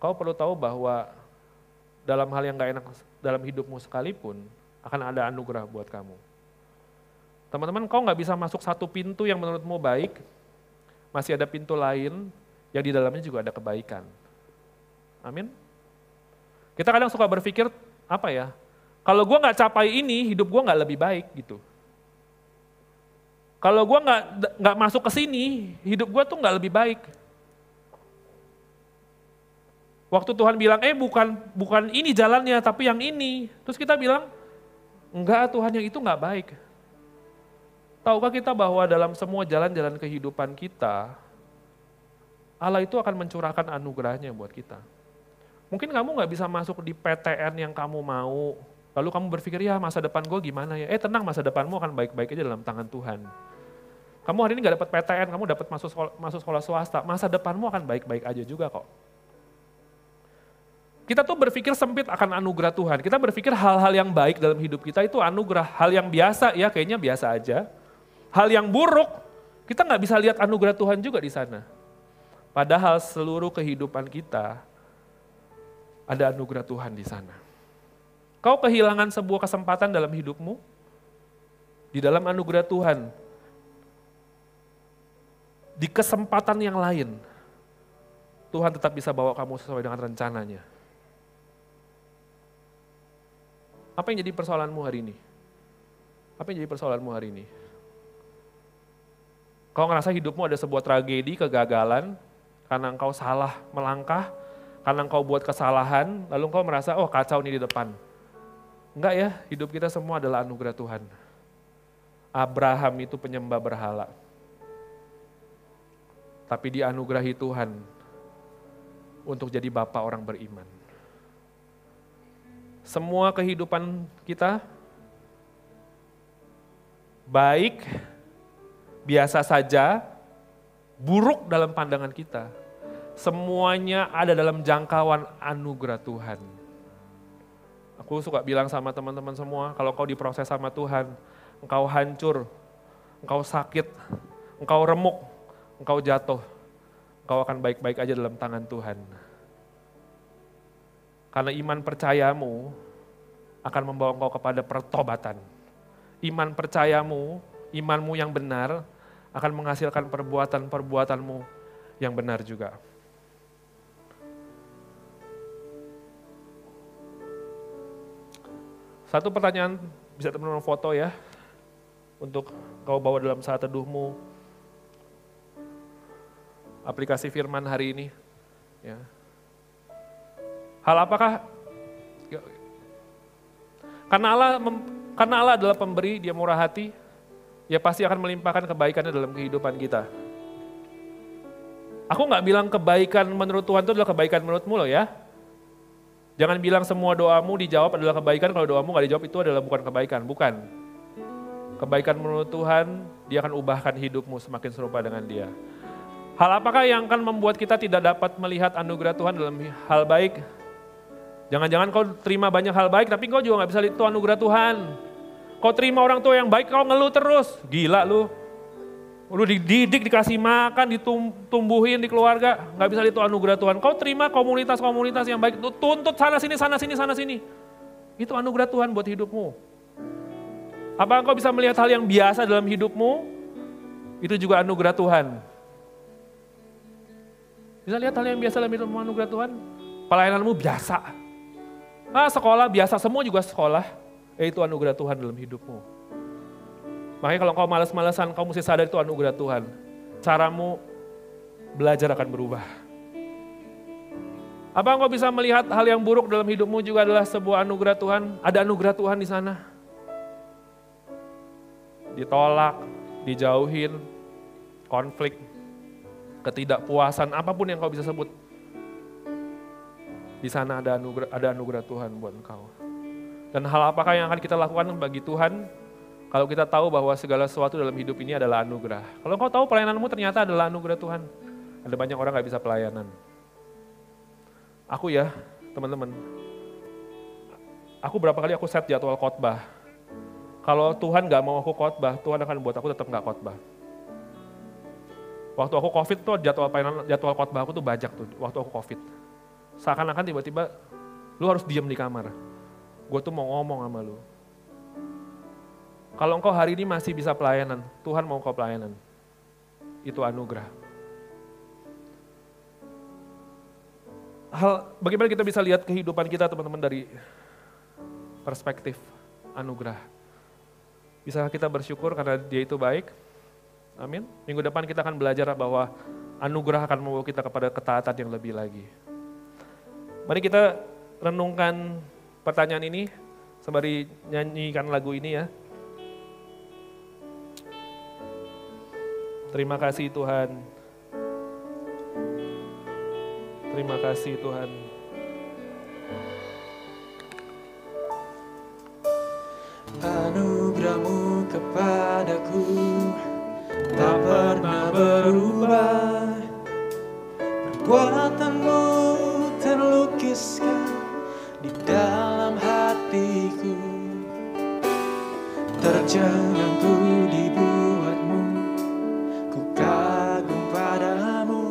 Kau perlu tahu bahwa dalam hal yang gak enak dalam hidupmu sekalipun, akan ada anugerah buat kamu. Teman-teman, kau nggak bisa masuk satu pintu yang menurutmu baik, masih ada pintu lain yang di dalamnya juga ada kebaikan. Amin. Kita kadang suka berpikir, apa ya, kalau gue nggak capai ini, hidup gue nggak lebih baik gitu. Kalau gue nggak nggak masuk ke sini, hidup gue tuh nggak lebih baik. Waktu Tuhan bilang, eh bukan bukan ini jalannya, tapi yang ini. Terus kita bilang, Enggak, Tuhan yang itu enggak baik. Tahukah kita bahwa dalam semua jalan-jalan kehidupan kita, Allah itu akan mencurahkan anugerahnya buat kita. Mungkin kamu nggak bisa masuk di PTN yang kamu mau, lalu kamu berpikir, ya masa depan gue gimana ya? Eh tenang, masa depanmu akan baik-baik aja dalam tangan Tuhan. Kamu hari ini nggak dapat PTN, kamu dapat masuk sekolah, masuk sekolah swasta, masa depanmu akan baik-baik aja juga kok. Kita tuh berpikir sempit akan anugerah Tuhan. Kita berpikir hal-hal yang baik dalam hidup kita itu anugerah. Hal yang biasa ya kayaknya biasa aja. Hal yang buruk kita nggak bisa lihat anugerah Tuhan juga di sana. Padahal seluruh kehidupan kita ada anugerah Tuhan di sana. Kau kehilangan sebuah kesempatan dalam hidupmu, di dalam anugerah Tuhan, di kesempatan yang lain, Tuhan tetap bisa bawa kamu sesuai dengan rencananya. Apa yang jadi persoalanmu hari ini? Apa yang jadi persoalanmu hari ini? Kau ngerasa hidupmu ada sebuah tragedi, kegagalan, karena engkau salah melangkah, karena engkau buat kesalahan, lalu engkau merasa, oh kacau nih di depan. Enggak ya, hidup kita semua adalah anugerah Tuhan. Abraham itu penyembah berhala. Tapi dianugerahi Tuhan untuk jadi bapak orang beriman. Semua kehidupan kita baik, biasa saja, buruk dalam pandangan kita. Semuanya ada dalam jangkauan anugerah Tuhan. Aku suka bilang sama teman-teman semua, kalau kau diproses sama Tuhan, engkau hancur, engkau sakit, engkau remuk, engkau jatuh, engkau akan baik-baik aja dalam tangan Tuhan. Karena iman percayamu akan membawa engkau kepada pertobatan. Iman percayamu, imanmu yang benar akan menghasilkan perbuatan-perbuatanmu yang benar juga. Satu pertanyaan bisa teman-teman foto ya, untuk kau bawa dalam saat teduhmu. Aplikasi firman hari ini. Ya. Hal apakah? Karena Allah, karena Allah adalah pemberi, dia murah hati, ya pasti akan melimpahkan kebaikannya dalam kehidupan kita. Aku nggak bilang kebaikan menurut Tuhan itu adalah kebaikan menurutmu loh ya. Jangan bilang semua doamu dijawab adalah kebaikan, kalau doamu nggak dijawab itu adalah bukan kebaikan, bukan. Kebaikan menurut Tuhan, dia akan ubahkan hidupmu semakin serupa dengan dia. Hal apakah yang akan membuat kita tidak dapat melihat anugerah Tuhan dalam hal baik? Jangan-jangan kau terima banyak hal baik, tapi kau juga nggak bisa lihat itu anugerah Tuhan. Kau terima orang tua yang baik, kau ngeluh terus. Gila lu. Lu dididik, dikasih makan, ditumbuhin di keluarga. Nggak bisa itu anugerah Tuhan. Kau terima komunitas-komunitas yang baik, tuntut sana sini, sana sini, sana sini. Itu anugerah Tuhan buat hidupmu. Apa engkau bisa melihat hal yang biasa dalam hidupmu? Itu juga anugerah Tuhan. Bisa lihat hal yang biasa dalam hidupmu anugerah Tuhan? Pelayananmu biasa Ah, sekolah biasa, semua juga sekolah. Yaitu anugerah Tuhan dalam hidupmu. Makanya kalau kau males-malesan, kau mesti sadar itu anugerah Tuhan. Caramu belajar akan berubah. Apa engkau bisa melihat hal yang buruk dalam hidupmu juga adalah sebuah anugerah Tuhan? Ada anugerah Tuhan di sana. Ditolak, dijauhin, konflik, ketidakpuasan, apa pun yang kau bisa sebut. Di sana ada anugerah, ada anugerah Tuhan buat engkau. Dan hal apakah yang akan kita lakukan bagi Tuhan kalau kita tahu bahwa segala sesuatu dalam hidup ini adalah anugerah. Kalau engkau tahu pelayananmu ternyata adalah anugerah Tuhan. Ada banyak orang gak bisa pelayanan. Aku ya, teman-teman. Aku berapa kali aku set jadwal khotbah. Kalau Tuhan gak mau aku khotbah, Tuhan akan buat aku tetap gak khotbah. Waktu aku covid tuh jadwal jadwal khotbah aku tuh bajak tuh waktu aku covid Seakan-akan tiba-tiba lu harus diam di kamar. Gue tuh mau ngomong sama lu. Kalau engkau hari ini masih bisa pelayanan, Tuhan mau kau pelayanan. Itu anugerah. Hal bagaimana kita bisa lihat kehidupan kita teman-teman dari perspektif anugerah. Bisa kita bersyukur karena dia itu baik. Amin. Minggu depan kita akan belajar bahwa anugerah akan membawa kita kepada ketaatan yang lebih lagi. Mari kita renungkan pertanyaan ini sembari nyanyikan lagu ini ya. Terima kasih Tuhan. Terima kasih Tuhan. Anugerahmu kepadaku tak pernah berubah. Perbuatanmu terlukiskan di dalam Terjangan ku dibuatmu Ku kagum padamu.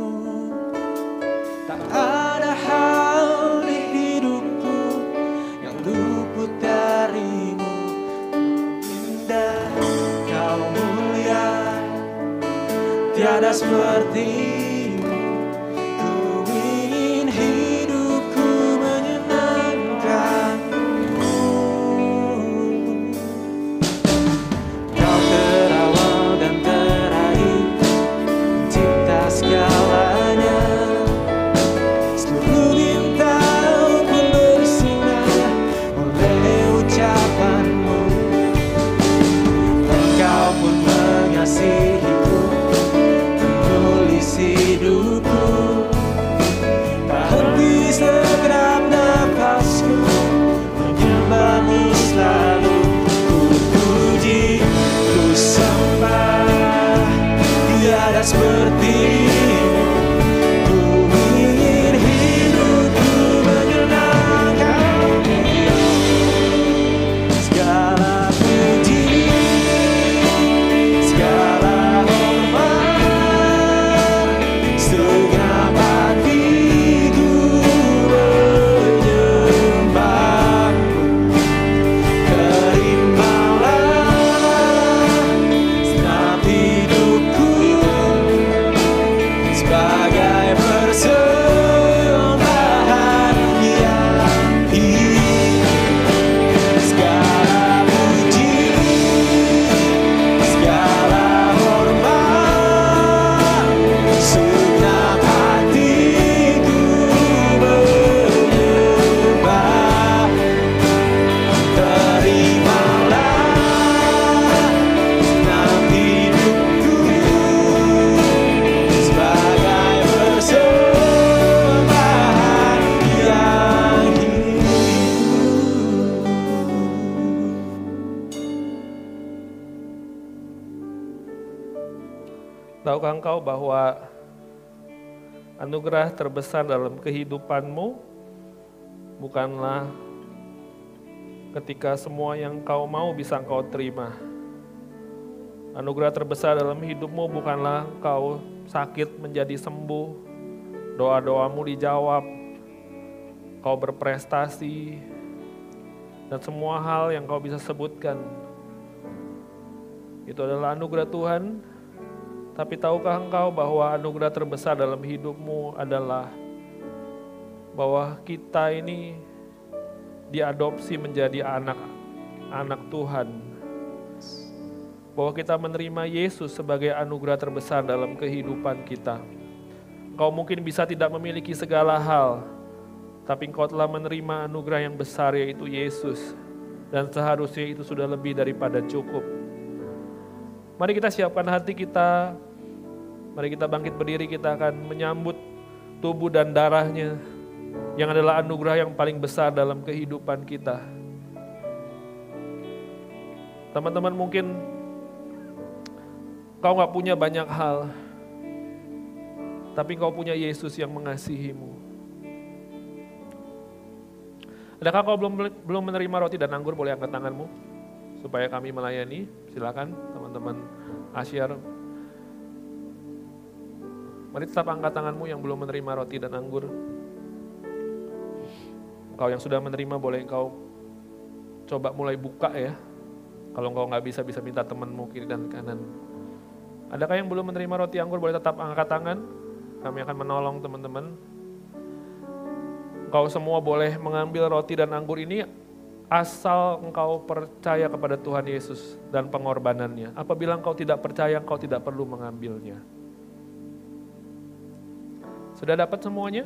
Tak ada hal di hidupku Yang luput darimu. Indah kau mulia Tiada seperti anugerah terbesar dalam kehidupanmu bukanlah ketika semua yang kau mau bisa engkau terima. Anugerah terbesar dalam hidupmu bukanlah kau sakit menjadi sembuh, doa-doamu dijawab, kau berprestasi, dan semua hal yang kau bisa sebutkan. Itu adalah anugerah Tuhan tapi tahukah engkau bahwa anugerah terbesar dalam hidupmu adalah bahwa kita ini diadopsi menjadi anak-anak Tuhan. Bahwa kita menerima Yesus sebagai anugerah terbesar dalam kehidupan kita. Kau mungkin bisa tidak memiliki segala hal, tapi engkau telah menerima anugerah yang besar yaitu Yesus. Dan seharusnya itu sudah lebih daripada cukup. Mari kita siapkan hati kita, mari kita bangkit berdiri, kita akan menyambut tubuh dan darahnya yang adalah anugerah yang paling besar dalam kehidupan kita. Teman-teman mungkin kau nggak punya banyak hal, tapi kau punya Yesus yang mengasihimu. Adakah kau belum belum menerima roti dan anggur? Boleh angkat tanganmu supaya kami melayani. Silakan teman-teman Asyar. Mari tetap angkat tanganmu yang belum menerima roti dan anggur. Kau yang sudah menerima boleh kau coba mulai buka ya. Kalau kau nggak bisa, bisa minta temanmu kiri dan kanan. Adakah yang belum menerima roti anggur boleh tetap angkat tangan. Kami akan menolong teman-teman. Kau semua boleh mengambil roti dan anggur ini asal engkau percaya kepada Tuhan Yesus dan pengorbanannya. Apabila engkau tidak percaya, engkau tidak perlu mengambilnya. Sudah dapat semuanya?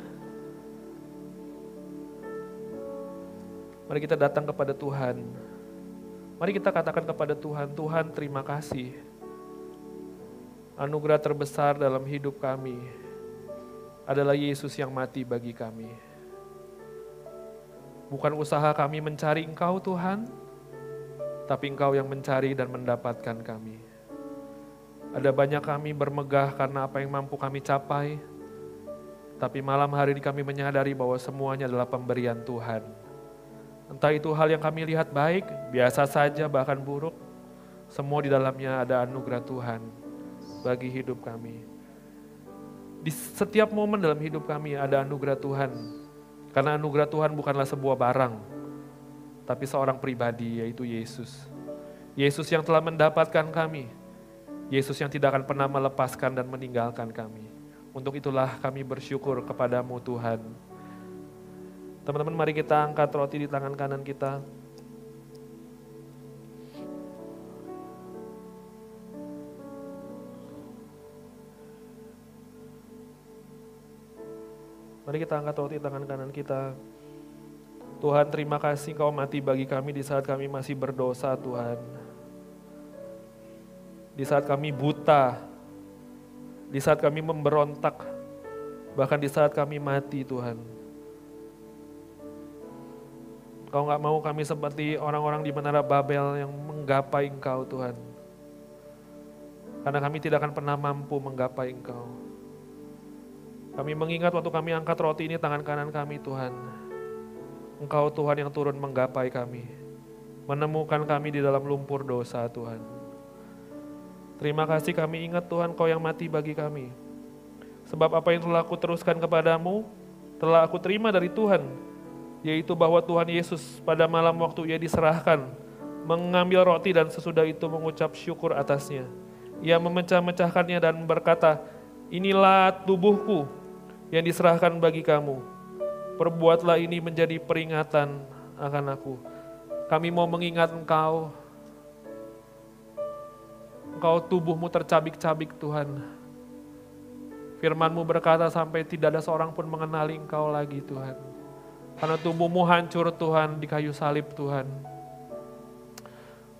Mari kita datang kepada Tuhan. Mari kita katakan kepada Tuhan, Tuhan terima kasih. Anugerah terbesar dalam hidup kami adalah Yesus yang mati bagi kami. Bukan usaha kami mencari Engkau Tuhan, tapi Engkau yang mencari dan mendapatkan kami. Ada banyak kami bermegah karena apa yang mampu kami capai, tapi malam hari ini kami menyadari bahwa semuanya adalah pemberian Tuhan. Entah itu hal yang kami lihat baik, biasa saja bahkan buruk, semua di dalamnya ada anugerah Tuhan bagi hidup kami. Di setiap momen dalam hidup kami ada anugerah Tuhan karena anugerah Tuhan bukanlah sebuah barang, tapi seorang pribadi yaitu Yesus. Yesus yang telah mendapatkan kami. Yesus yang tidak akan pernah melepaskan dan meninggalkan kami. Untuk itulah kami bersyukur kepadamu Tuhan. Teman-teman mari kita angkat roti di tangan kanan kita. Mari kita angkat roti tangan kanan kita. Tuhan terima kasih kau mati bagi kami di saat kami masih berdosa Tuhan. Di saat kami buta, di saat kami memberontak, bahkan di saat kami mati Tuhan. Kau nggak mau kami seperti orang-orang di Menara Babel yang menggapai Engkau Tuhan. Karena kami tidak akan pernah mampu menggapai Engkau. Kami mengingat waktu kami angkat roti ini tangan kanan kami Tuhan. Engkau Tuhan yang turun menggapai kami. Menemukan kami di dalam lumpur dosa Tuhan. Terima kasih kami ingat Tuhan kau yang mati bagi kami. Sebab apa yang telah aku teruskan kepadamu, telah aku terima dari Tuhan. Yaitu bahwa Tuhan Yesus pada malam waktu ia diserahkan, mengambil roti dan sesudah itu mengucap syukur atasnya. Ia memecah-mecahkannya dan berkata, inilah tubuhku yang diserahkan bagi kamu. Perbuatlah ini menjadi peringatan akan aku. Kami mau mengingat engkau. Engkau tubuhmu tercabik-cabik Tuhan. Firmanmu berkata sampai tidak ada seorang pun mengenali engkau lagi Tuhan. Karena tubuhmu hancur Tuhan di kayu salib Tuhan.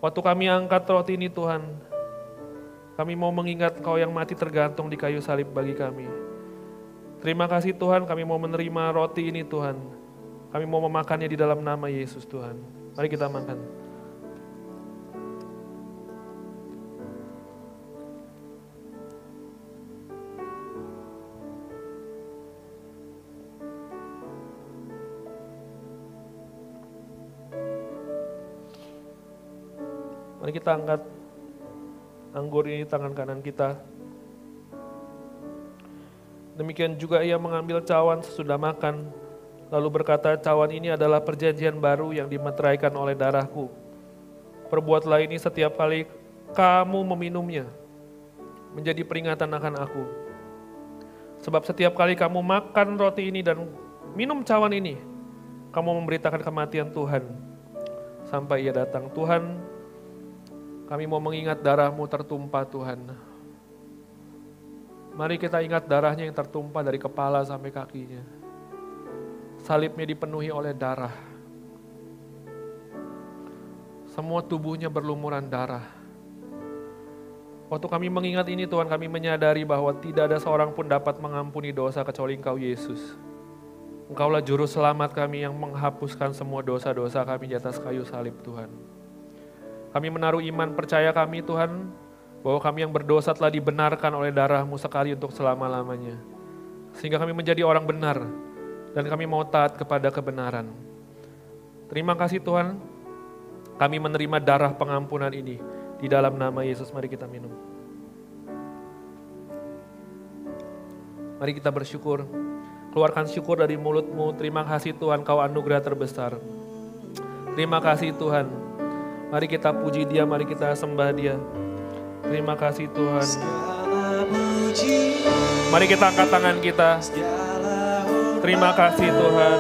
Waktu kami angkat roti ini Tuhan, kami mau mengingat engkau yang mati tergantung di kayu salib bagi kami. Terima kasih Tuhan kami mau menerima roti ini Tuhan. Kami mau memakannya di dalam nama Yesus Tuhan. Mari kita makan. Mari kita angkat anggur ini tangan kanan kita. Demikian juga ia mengambil cawan sesudah makan, lalu berkata, cawan ini adalah perjanjian baru yang dimeteraikan oleh darahku. Perbuatlah ini setiap kali kamu meminumnya, menjadi peringatan akan aku. Sebab setiap kali kamu makan roti ini dan minum cawan ini, kamu memberitakan kematian Tuhan sampai ia datang. Tuhan, kami mau mengingat darahmu tertumpah Tuhan. Mari kita ingat darahnya yang tertumpah dari kepala sampai kakinya. Salibnya dipenuhi oleh darah. Semua tubuhnya berlumuran darah. Waktu kami mengingat ini Tuhan kami menyadari bahwa tidak ada seorang pun dapat mengampuni dosa kecuali Engkau Yesus. Engkaulah juru selamat kami yang menghapuskan semua dosa-dosa kami di atas kayu salib Tuhan. Kami menaruh iman percaya kami Tuhan, bahwa kami yang berdosa telah dibenarkan oleh darahmu sekali untuk selama-lamanya. Sehingga kami menjadi orang benar, dan kami mau taat kepada kebenaran. Terima kasih Tuhan, kami menerima darah pengampunan ini. Di dalam nama Yesus, mari kita minum. Mari kita bersyukur. Keluarkan syukur dari mulutmu. Terima kasih Tuhan kau anugerah terbesar. Terima kasih Tuhan. Mari kita puji dia, mari kita sembah dia. Terima kasih Tuhan. Mari kita angkat tangan kita. Terima kasih Tuhan.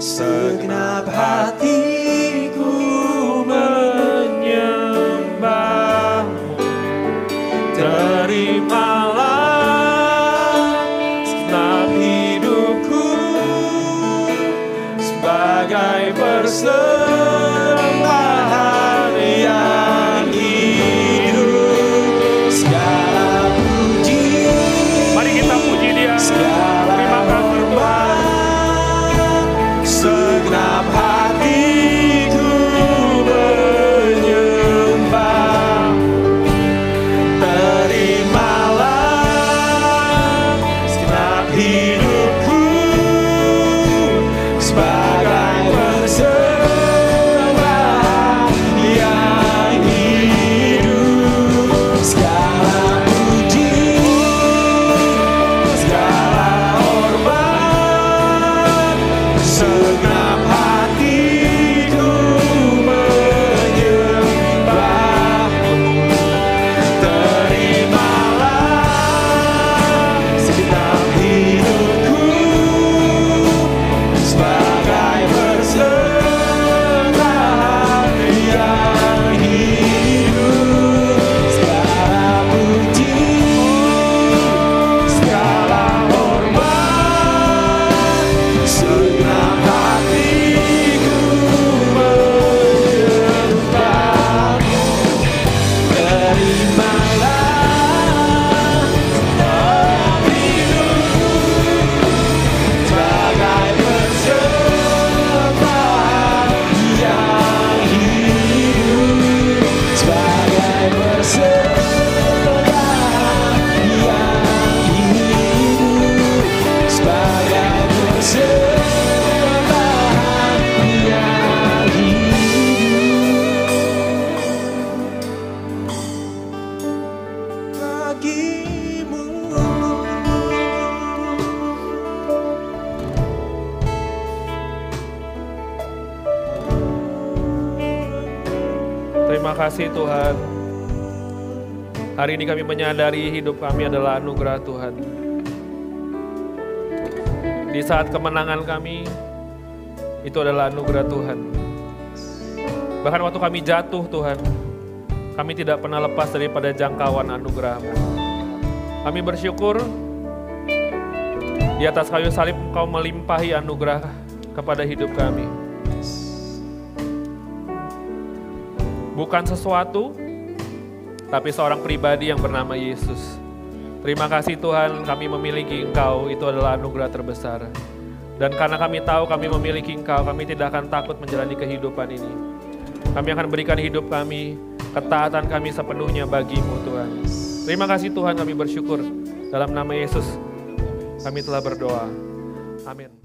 Segenap hatiku menyembahmu. Hari ini kami menyadari hidup kami adalah anugerah Tuhan. Di saat kemenangan kami, itu adalah anugerah Tuhan. Bahkan waktu kami jatuh Tuhan, kami tidak pernah lepas daripada jangkauan anugerah-Mu. Kami bersyukur di atas kayu salib Engkau melimpahi anugerah kepada hidup kami. Bukan sesuatu, tapi seorang pribadi yang bernama Yesus. Terima kasih Tuhan kami memiliki Engkau, itu adalah anugerah terbesar. Dan karena kami tahu kami memiliki Engkau, kami tidak akan takut menjalani kehidupan ini. Kami akan berikan hidup kami, ketaatan kami sepenuhnya bagimu Tuhan. Terima kasih Tuhan kami bersyukur. Dalam nama Yesus kami telah berdoa. Amin.